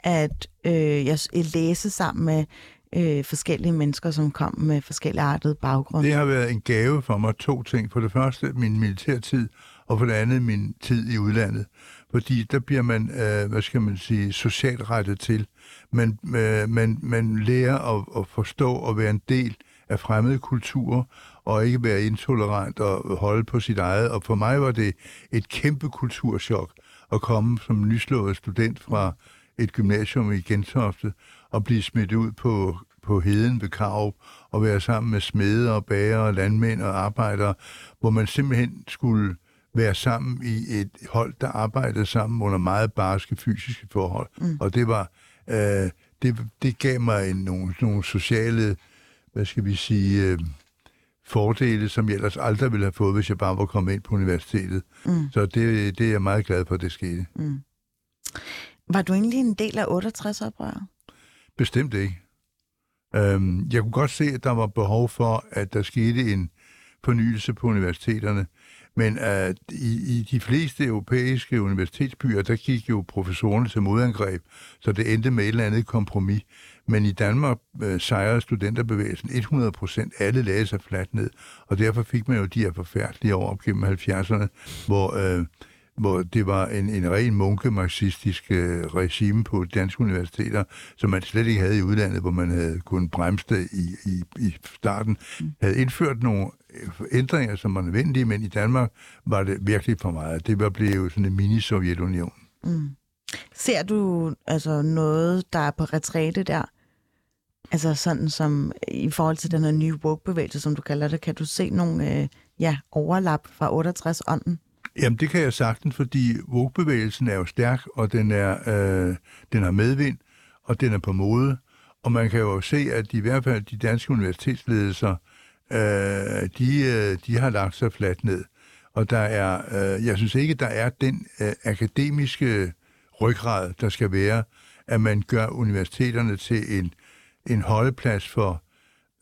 at øh, jeg læse sammen med øh, forskellige mennesker, som kom med forskellige artede baggrunde. Det har været en gave for mig to ting. For det første min militærtid, og for det andet min tid i udlandet. Fordi der bliver man, øh, hvad skal man sige, socialt rettet til. Man, øh, man, man lærer at, at forstå og være en del af fremmede kulturer, og ikke være intolerant og holde på sit eget. Og for mig var det et kæmpe kulturschok at komme som nyslået student fra et gymnasium i Gentofte og blive smidt ud på, på heden ved Karup og være sammen med smede og bager og landmænd og arbejdere, hvor man simpelthen skulle være sammen i et hold, der arbejdede sammen under meget barske fysiske forhold. Mm. Og det var øh, det, det gav mig en, nogle, nogle sociale, hvad skal vi sige, øh, fordele, som jeg ellers aldrig ville have fået, hvis jeg bare var kommet ind på universitetet. Mm. Så det, det er jeg meget glad for, at det skete. Var du egentlig en del af 68-oprøret? Bestemt ikke. Øhm, jeg kunne godt se, at der var behov for, at der skete en fornyelse på universiteterne. Men at i, i de fleste europæiske universitetsbyer, der gik jo professorerne til modangreb, så det endte med et eller andet kompromis. Men i Danmark øh, sejrede studenterbevægelsen 100 procent. Alle lagde sig fladt ned, og derfor fik man jo de her forfærdelige år op gennem 70'erne, hvor, øh, hvor det var en, en ren munkemarxistisk øh, regime på danske universiteter, som man slet ikke havde i udlandet, hvor man havde kun bremse det i, i, i starten. Havde indført nogle øh, ændringer, som var nødvendige, men i Danmark var det virkelig for meget. Det var blevet sådan en mini-Sovjetunion. Mm. Ser du altså noget, der er på retræte der? Altså sådan som i forhold til den her nye woke-bevægelse, som du kalder det, kan du se nogle øh, ja, overlap fra 68-ånden? Jamen, det kan jeg sagtens, fordi woke-bevægelsen er jo stærk, og den, er, øh, den har medvind, og den er på mode. Og man kan jo se, at i hvert fald de danske universitetsledelser, øh, de, øh, de har lagt sig fladt ned. Og der er, øh, jeg synes ikke, der er den øh, akademiske ryggrad, der skal være, at man gør universiteterne til en, en holdeplads for,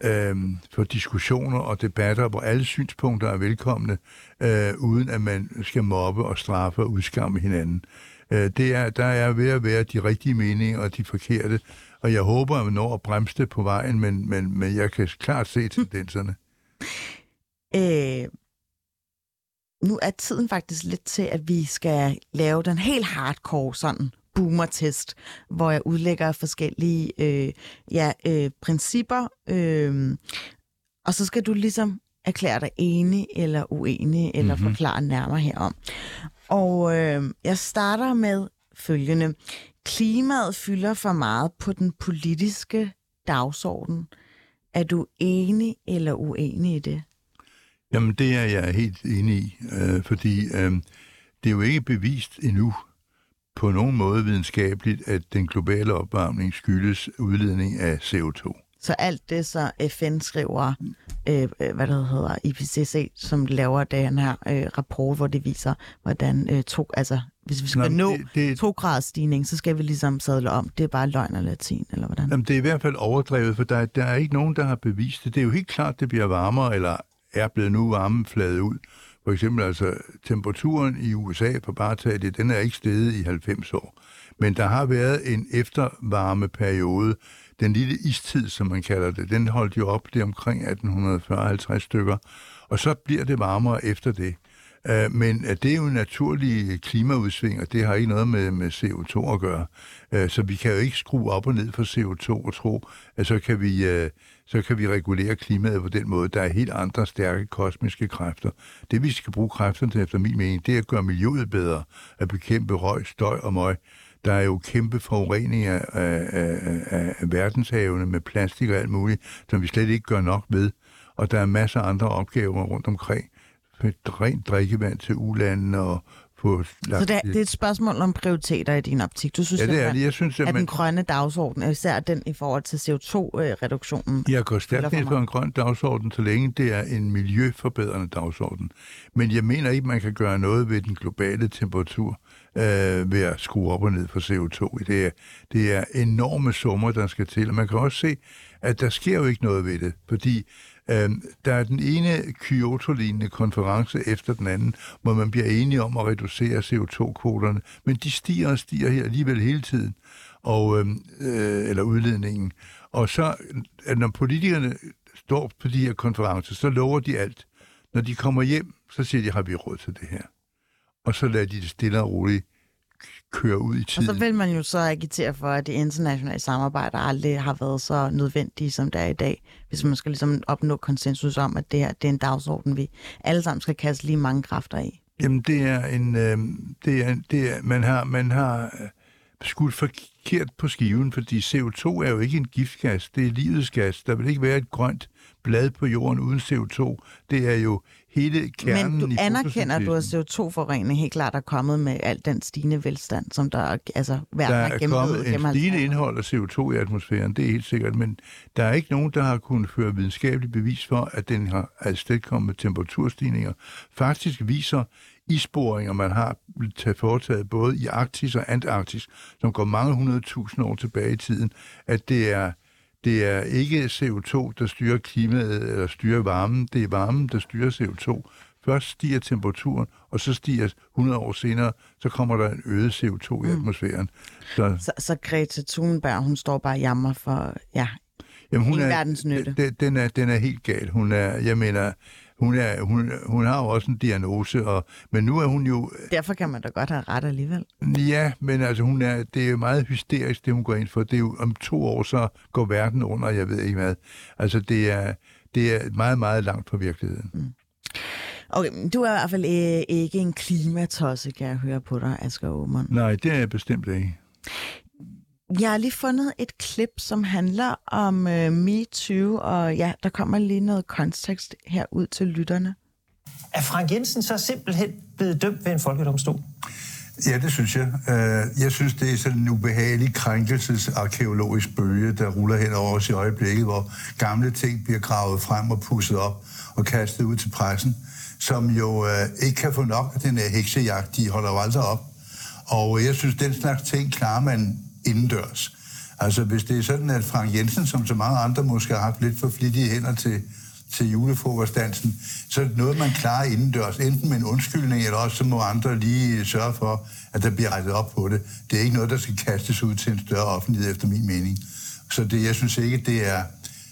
øh, for diskussioner og debatter, hvor alle synspunkter er velkomne, øh, uden at man skal mobbe og straffe og udskamme hinanden. Øh, det er, der er ved at være de rigtige meninger og de forkerte, og jeg håber, at man når at bremse det på vejen, men, men, men jeg kan klart se tendenserne. Øh, nu er tiden faktisk lidt til, at vi skal lave den helt hardcore sådan boomer-test, hvor jeg udlægger forskellige øh, ja, øh, principper, øh, og så skal du ligesom erklære dig enig eller uenig, eller mm-hmm. forklare nærmere herom. Og øh, jeg starter med følgende. Klimaet fylder for meget på den politiske dagsorden. Er du enig eller uenig i det? Jamen, det er jeg helt enig i, øh, fordi øh, det er jo ikke bevist endnu på nogen måde videnskabeligt, at den globale opvarmning skyldes udledning af CO2. Så alt det, så FN skriver, øh, øh, hvad det hedder, IPCC, som laver den her øh, rapport, hvor det viser, hvordan øh, to, altså, hvis vi skal Nå, Nå, det- det- to graders stigning, så skal vi ligesom sadle om. Det er bare løgn og latin, eller hvordan? Jamen, det er i hvert fald overdrevet, for der, der er ikke nogen, der har bevist det. Det er jo helt klart, det bliver varmere, eller er blevet nu varmefladet ud. For eksempel altså temperaturen i USA, på bare tage det, den er ikke steget i 90 år. Men der har været en eftervarmeperiode, den lille istid, som man kalder det, den holdt jo op det omkring 1840-50 stykker, og så bliver det varmere efter det. Øh, Men øh, det er jo en naturlig klimaudsving, og det har ikke noget med, med CO2 at gøre. Øh, Så vi kan jo ikke skrue op og ned for CO2 og tro, at så kan vi, øh, så kan vi regulere klimaet på den måde. Der er helt andre stærke kosmiske kræfter. Det vi skal bruge kræfterne til, efter min mening, det er at gøre miljøet bedre, at bekæmpe røg, støj og møg. Der er jo kæmpe forureninger af, af, af, af verdenshavene med plastik og alt muligt, som vi slet ikke gør nok ved. Og der er masser af andre opgaver rundt omkring. Rent drikkevand til ulandene og få Så det, det er et spørgsmål om prioriteter i din optik. Du synes, Ja, det er det. Jeg synes, at at den man, grønne dagsorden, især den i forhold til CO2-reduktionen, jeg går stærkt for ned på en grøn dagsorden, så længe det er en miljøforbedrende dagsorden. Men jeg mener ikke, man kan gøre noget ved den globale temperatur. øh, ved at skrue op og ned for CO2. Det er, det er enorme summer, der skal til. Og man kan også se, at der sker jo ikke noget ved det, fordi øh, der er den ene Kyoto-lignende konference efter den anden, hvor man bliver enige om at reducere CO2-kvoterne, men de stiger og stiger her alligevel hele tiden, og, øh, øh, eller udledningen. Og så, at når politikerne står på de her konferencer, så lover de alt. Når de kommer hjem, så siger de, har vi råd til det her? Og så lader de det stille og roligt køre ud i Og tiden. så vil man jo så agitere for, at det internationale samarbejde aldrig har været så nødvendige, som det er i dag. Hvis man skal ligesom opnå konsensus om, at det her det er en dagsorden, vi alle sammen skal kaste lige mange kræfter i. Jamen, det er en... Øh, det er, det er, man har, man har øh, skudt forkert på skiven, fordi CO2 er jo ikke en giftgas, det er livets gas. Der vil ikke være et grønt blad på jorden uden CO2. Det er jo hele kernen Men du i anerkender, at du fotosyntesen. CO2-forurening helt klart er kommet med al den stigende velstand, som der altså, verden Der har er gennemlevet kommet en stigende 50 år. indhold af CO2 i atmosfæren, det er helt sikkert, men der er ikke nogen, der har kunnet føre videnskabeligt bevis for, at den har afstedkommet temperaturstigninger. Faktisk viser isporinger, man har taget foretaget både i Arktis og Antarktis, som går mange hundrede tusind år tilbage i tiden, at det er det er ikke CO2, der styrer klimaet eller styrer varmen. Det er varmen, der styrer CO2. Først stiger temperaturen, og så stiger 100 år senere, så kommer der en øget CO2 i atmosfæren. Så, Så, så Greta Thunberg, hun står bare og jammer for, ja, Jamen, Ingen verdens nytte. Den, den, er, den er helt gal. Hun er, jeg mener, hun, er, hun, hun har jo også en diagnose, og, men nu er hun jo, derfor kan man da godt have ret alligevel. ja, men altså hun er, det er jo meget hysterisk, det hun går ind for. Det er jo om to år, så går verden under, jeg ved ikke hvad. Altså det er, det er meget, meget langt fra virkeligheden. Mm. Okay, men du er i hvert fald øh, ikke en klimatosse, kan jeg høre på dig, Asger Aumund. Nej, det er jeg bestemt ikke. Jeg har lige fundet et klip, som handler om øh, MeToo, og ja, der kommer lige noget kontekst her ud til lytterne. Er Frank Jensen så simpelthen blevet dømt ved en folkedomstol? Ja, det synes jeg. Øh, Jeg synes, det er sådan en ubehagelig krænkelsesarkeologisk bølge, der ruller hen over os i øjeblikket, hvor gamle ting bliver gravet frem og pusset op og kastet ud til pressen, som jo øh, ikke kan få nok af den her heksejagt, de holder jo aldrig op. Og jeg synes, den slags ting klarer man indendørs. Altså, hvis det er sådan, at Frank Jensen, som så mange andre måske har haft lidt for flittige hænder til, til julefrokostdansen, så er det noget, man klarer indendørs, enten med en undskyldning, eller også så må andre lige sørge for, at der bliver rettet op på det. Det er ikke noget, der skal kastes ud til en større offentlighed, efter min mening. Så det, jeg synes ikke, det er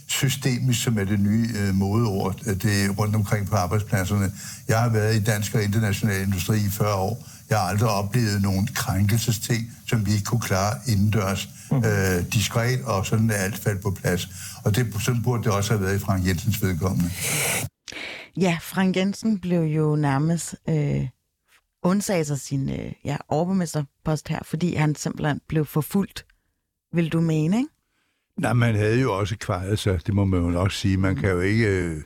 systemisk, som er det nye øh, modeord, øh, det er rundt omkring på arbejdspladserne. Jeg har været i dansk og international industri i 40 år. Jeg har aldrig oplevet nogen krænkelsesting, som vi ikke kunne klare indendørs øh, diskret, og sådan er alt faldt på plads. Og det, sådan burde det også have været i Frank Jensens vedkommende. Ja, Frank Jensen blev jo nærmest øh, undsaget sig sin øh, ja, overborgmesterpost her, fordi han simpelthen blev forfulgt, vil du mene, ikke? Nej, man havde jo også kvaret sig, det må man jo nok sige. Man kan jo ikke øh,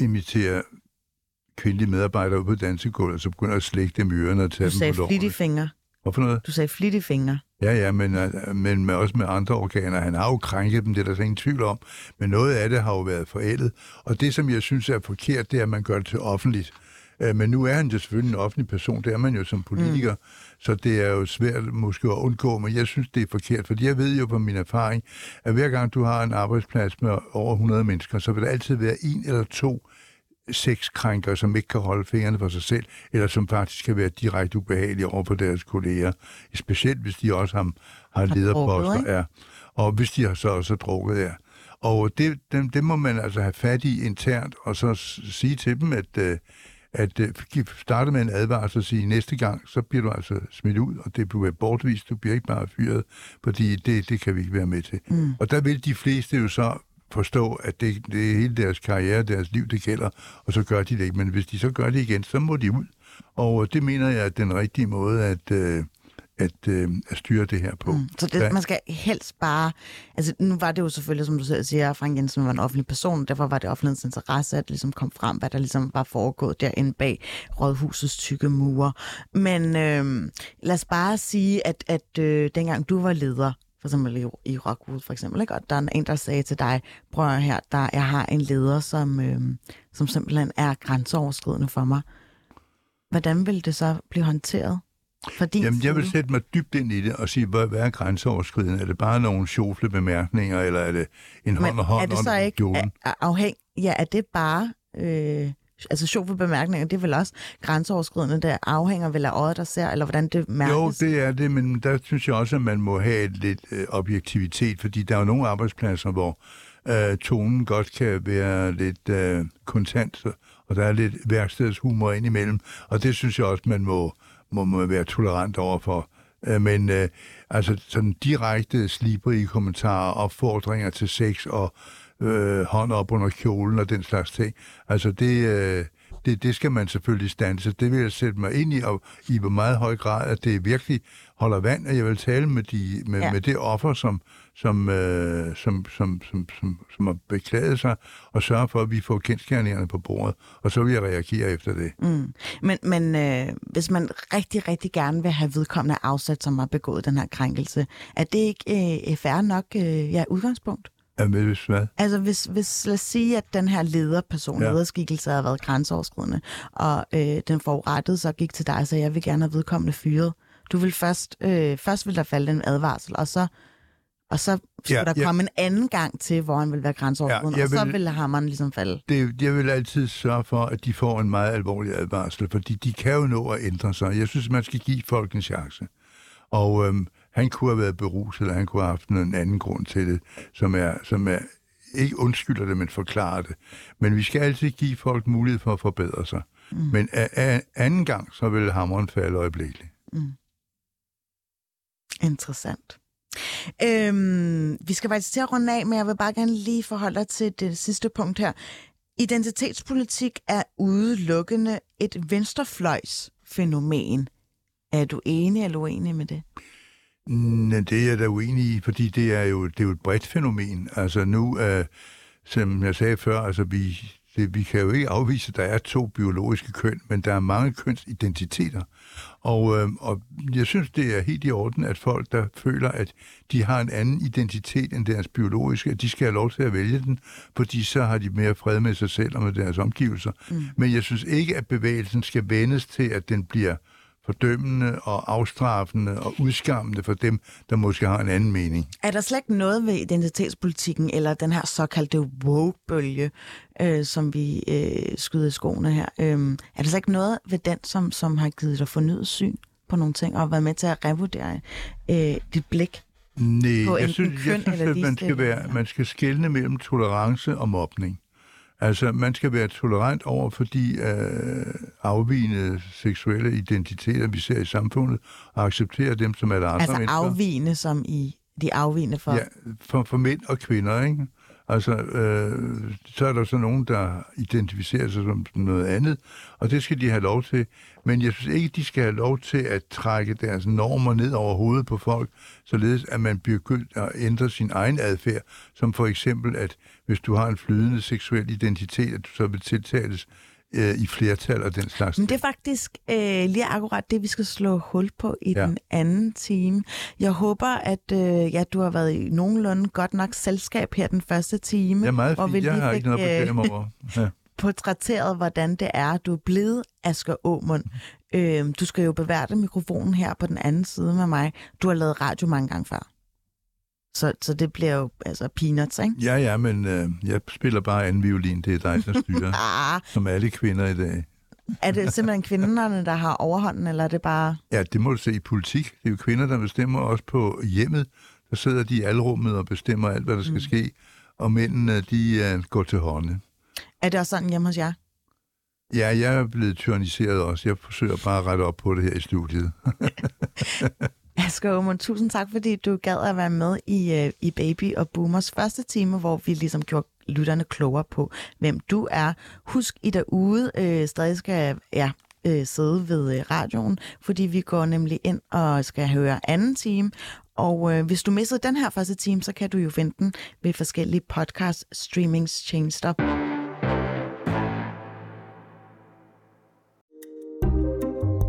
imitere kvindelige medarbejdere ud på dansegulvet, og så begynder at slække dem i ørerne og tage Du dem sagde på lårene. fingre. Hvorfor noget? Du sagde flittige fingre. Ja, ja, men, øh, men med, også med andre organer. Han har jo krænket dem, det er der ingen tvivl om. Men noget af det har jo været forældet. Og det, som jeg synes er forkert, det er, at man gør det til offentligt. Øh, Men nu er han jo selvfølgelig en offentlig person, det er man jo som politiker, mm. så det er jo svært måske at undgå, men jeg synes, det er forkert, fordi jeg ved jo på min erfaring, at hver gang du har en arbejdsplads med over 100 mennesker, så vil der altid være en eller to sexkrænker, som ikke kan holde fingrene for sig selv, eller som faktisk kan være direkte ubehagelige over for deres kolleger. Specielt hvis de også har, har lederposter. Ja. Og hvis de har så også drukket, ja. Og det, det, det må man altså have fat i internt, og så sige til dem, at, øh, at øh, giv- starte med en advarsel og sige, næste gang, så bliver du altså smidt ud, og det bliver bortvist, du bliver ikke bare fyret, fordi det, det kan vi ikke være med til. Mm. Og der vil de fleste jo så forstå, at det, det er hele deres karriere, deres liv, det gælder, og så gør de det ikke. Men hvis de så gør det igen, så må de ud. Og det mener jeg er den rigtige måde at, øh, at, øh, at styre det her på. Mm. Så det, man skal helst bare... Altså, nu var det jo selvfølgelig, som du selv siger, Frank Jensen var en offentlig person, derfor var det offentlighedens interesse, at ligesom kom frem, hvad der ligesom var foregået derinde bag rådhusets tykke mure. Men øh, lad os bare sige, at, at øh, dengang du var leder, for eksempel i, i Rockwood for eksempel, ikke? og der er en, der sagde til dig, prøv her, der, jeg har en leder, som, øh, som simpelthen er grænseoverskridende for mig. Hvordan ville det så blive håndteret? fra din Jamen, jeg vil sætte mig dybt ind i det og sige, hvad, hvad er grænseoverskridende? Er det bare nogle sjofle bemærkninger, eller er det en hånd og hånd er det så under ikke afhæng... Ja, er det bare... Øh, altså sjov for bemærkninger, det er vel også grænseoverskridende, der afhænger vel af øjet, der ser, eller hvordan det mærkes? Jo, det er det, men der synes jeg også, at man må have lidt øh, objektivitet, fordi der er jo nogle arbejdspladser, hvor øh, tonen godt kan være lidt øh, kontant, og der er lidt værkstedshumor indimellem, og det synes jeg også, man må, må, må være tolerant overfor. Øh, men øh, altså sådan direkte slibrige kommentarer, opfordringer til sex og øh, hånd op under kjolen og den slags ting, altså det... Øh, det, det skal man selvfølgelig stanse. Det vil jeg sætte mig ind i, og i hvor meget høj grad, at det virkelig holder vand, og jeg vil tale med, de, med, Ja. med det offer, som, som, øh, som, som, som, som, som har beklaget sig, og sørge for, at vi får kendskærningerne på bordet, og så vil jeg reagere efter det. Mm. Men, men øh, hvis man rigtig, rigtig gerne vil have vedkommende afsat, som har begået den her krænkelse, er det ikke øh, fair nok øh, ja, udgangspunkt? Ja, men hvis hvad? Altså hvis, hvis lad os sige, at den her lederperson, ja. Lederskikkelse har været grænseoverskridende, og øh, den forurettede så gik til dig og sagde, jeg vil gerne have vedkommende fyret. Du vil først, øh, først vil der falde en advarsel, og så, og så skulle Ja, der ja. komme en anden gang til, hvor han vil være grænseoverskridende, Ja, og så vil- vil hammeren ligesom falde. det, jeg vil altid sørge for, at de får en meget alvorlig advarsel, fordi de kan jo nå at ændre sig. Jeg synes, man skal give folk en chance. Og øhm, han kunne have været beruset, eller han kunne have haft en anden grund til det, som er, som er ikke undskylder det, men forklarer det. Men vi skal altid give folk mulighed for at forbedre sig. Mm. Men a, a, anden gang, så vil hammeren falde øjeblikkeligt. Interessant. Øhm, vi skal faktisk til at runde af, men jeg vil bare gerne lige forholde dig til det sidste punkt her. Identitetspolitik er udelukkende et venstrefløjsfænomen. Er du enig eller uenig med det? Men det er jeg da uenig i, fordi det er jo, det er jo et bredt fænomen. Altså nu, øh, som jeg sagde før, altså vi, det, vi kan jo ikke afvise, at der er to biologiske køn, men der er mange kønsidentiteter. Og, øh, og jeg synes, det er helt i orden, at folk, der føler, at de har en anden identitet end deres biologiske, at de skal have lov til at vælge den, fordi så har de mere fred med sig selv og med deres omgivelser. Mm. Men jeg synes ikke, at bevægelsen skal vendes til, at den bliver fordømmende og afstraffende og udskammende for dem, der måske har en anden mening. Er der slet ikke noget ved identitetspolitikken, eller den her såkaldte woke-bølge, øh, som vi øh, skyder i skoene her? Øh, er der slet ikke noget ved den, som, som har givet dig fornyet syn på nogle ting, og været med til at revurdere øh, dit blik? Nej, jeg synes, jeg synes at man skal, være, man skal skelne mellem tolerance og mobning. Altså, man skal være tolerant over for de øh, afvigende seksuelle identiteter, vi ser i samfundet, og acceptere dem som alle andre Altså mennesker. afvigende, som i de afvigende for... Ja, for, for mænd og kvinder, ikke? Altså, øh, så er der så nogen, der identificerer sig som noget andet, og det skal de have lov til. Men jeg synes ikke, de skal have lov til at trække deres normer ned over hovedet på folk, således at man begyndt at ændre sin egen adfærd, som for eksempel, at hvis du har en flydende seksuel identitet, at du så vil tiltales øh, i flertal og den slags. Men det er faktisk øh, lige akkurat det, vi skal slå hul på i ja. Ja. den anden time. Jeg håber, at øh, ja, du har været i nogenlunde godt nok selskab her den første time. Er meget hvor vi fint. Jeg har fik, ikke noget at øh, over. Ja. Portrætteret, hvordan det er, du er blevet Asger Aumund. Øh, du skal jo beværte mikrofonen her på den anden side med mig. Du har lavet radio mange gange før. Så, så det bliver jo altså peanuts, ikke? Ja, ja, men øh, jeg spiller bare anden violin. Det er dig, der styrer. Ah, som alle kvinder i dag. er det simpelthen kvinderne, der har overhånden, eller er det bare... Ja, det må du se i politik. Det er jo kvinder, der bestemmer også på hjemmet. Der sidder de i alrummet og bestemmer alt, hvad der skal mm. ske. Og mændene, de uh, går til hånde. Er det også sådan hjemme hos jer? Ja, jeg er blevet tyranniseret også. Jeg forsøger bare at rette op på det her i studiet. Asger Aumund, tusind tak, fordi du gad at være med i, uh, i Baby og Boomers første time, hvor vi ligesom gjorde lytterne klogere på, hvem du er. Husk, I derude øh, stadig skal ja, øh, sidde ved øh, radioen, fordi vi går nemlig ind og skal høre anden time. Og øh, hvis du missede den her første time, så kan du jo finde den ved forskellige podcast streamings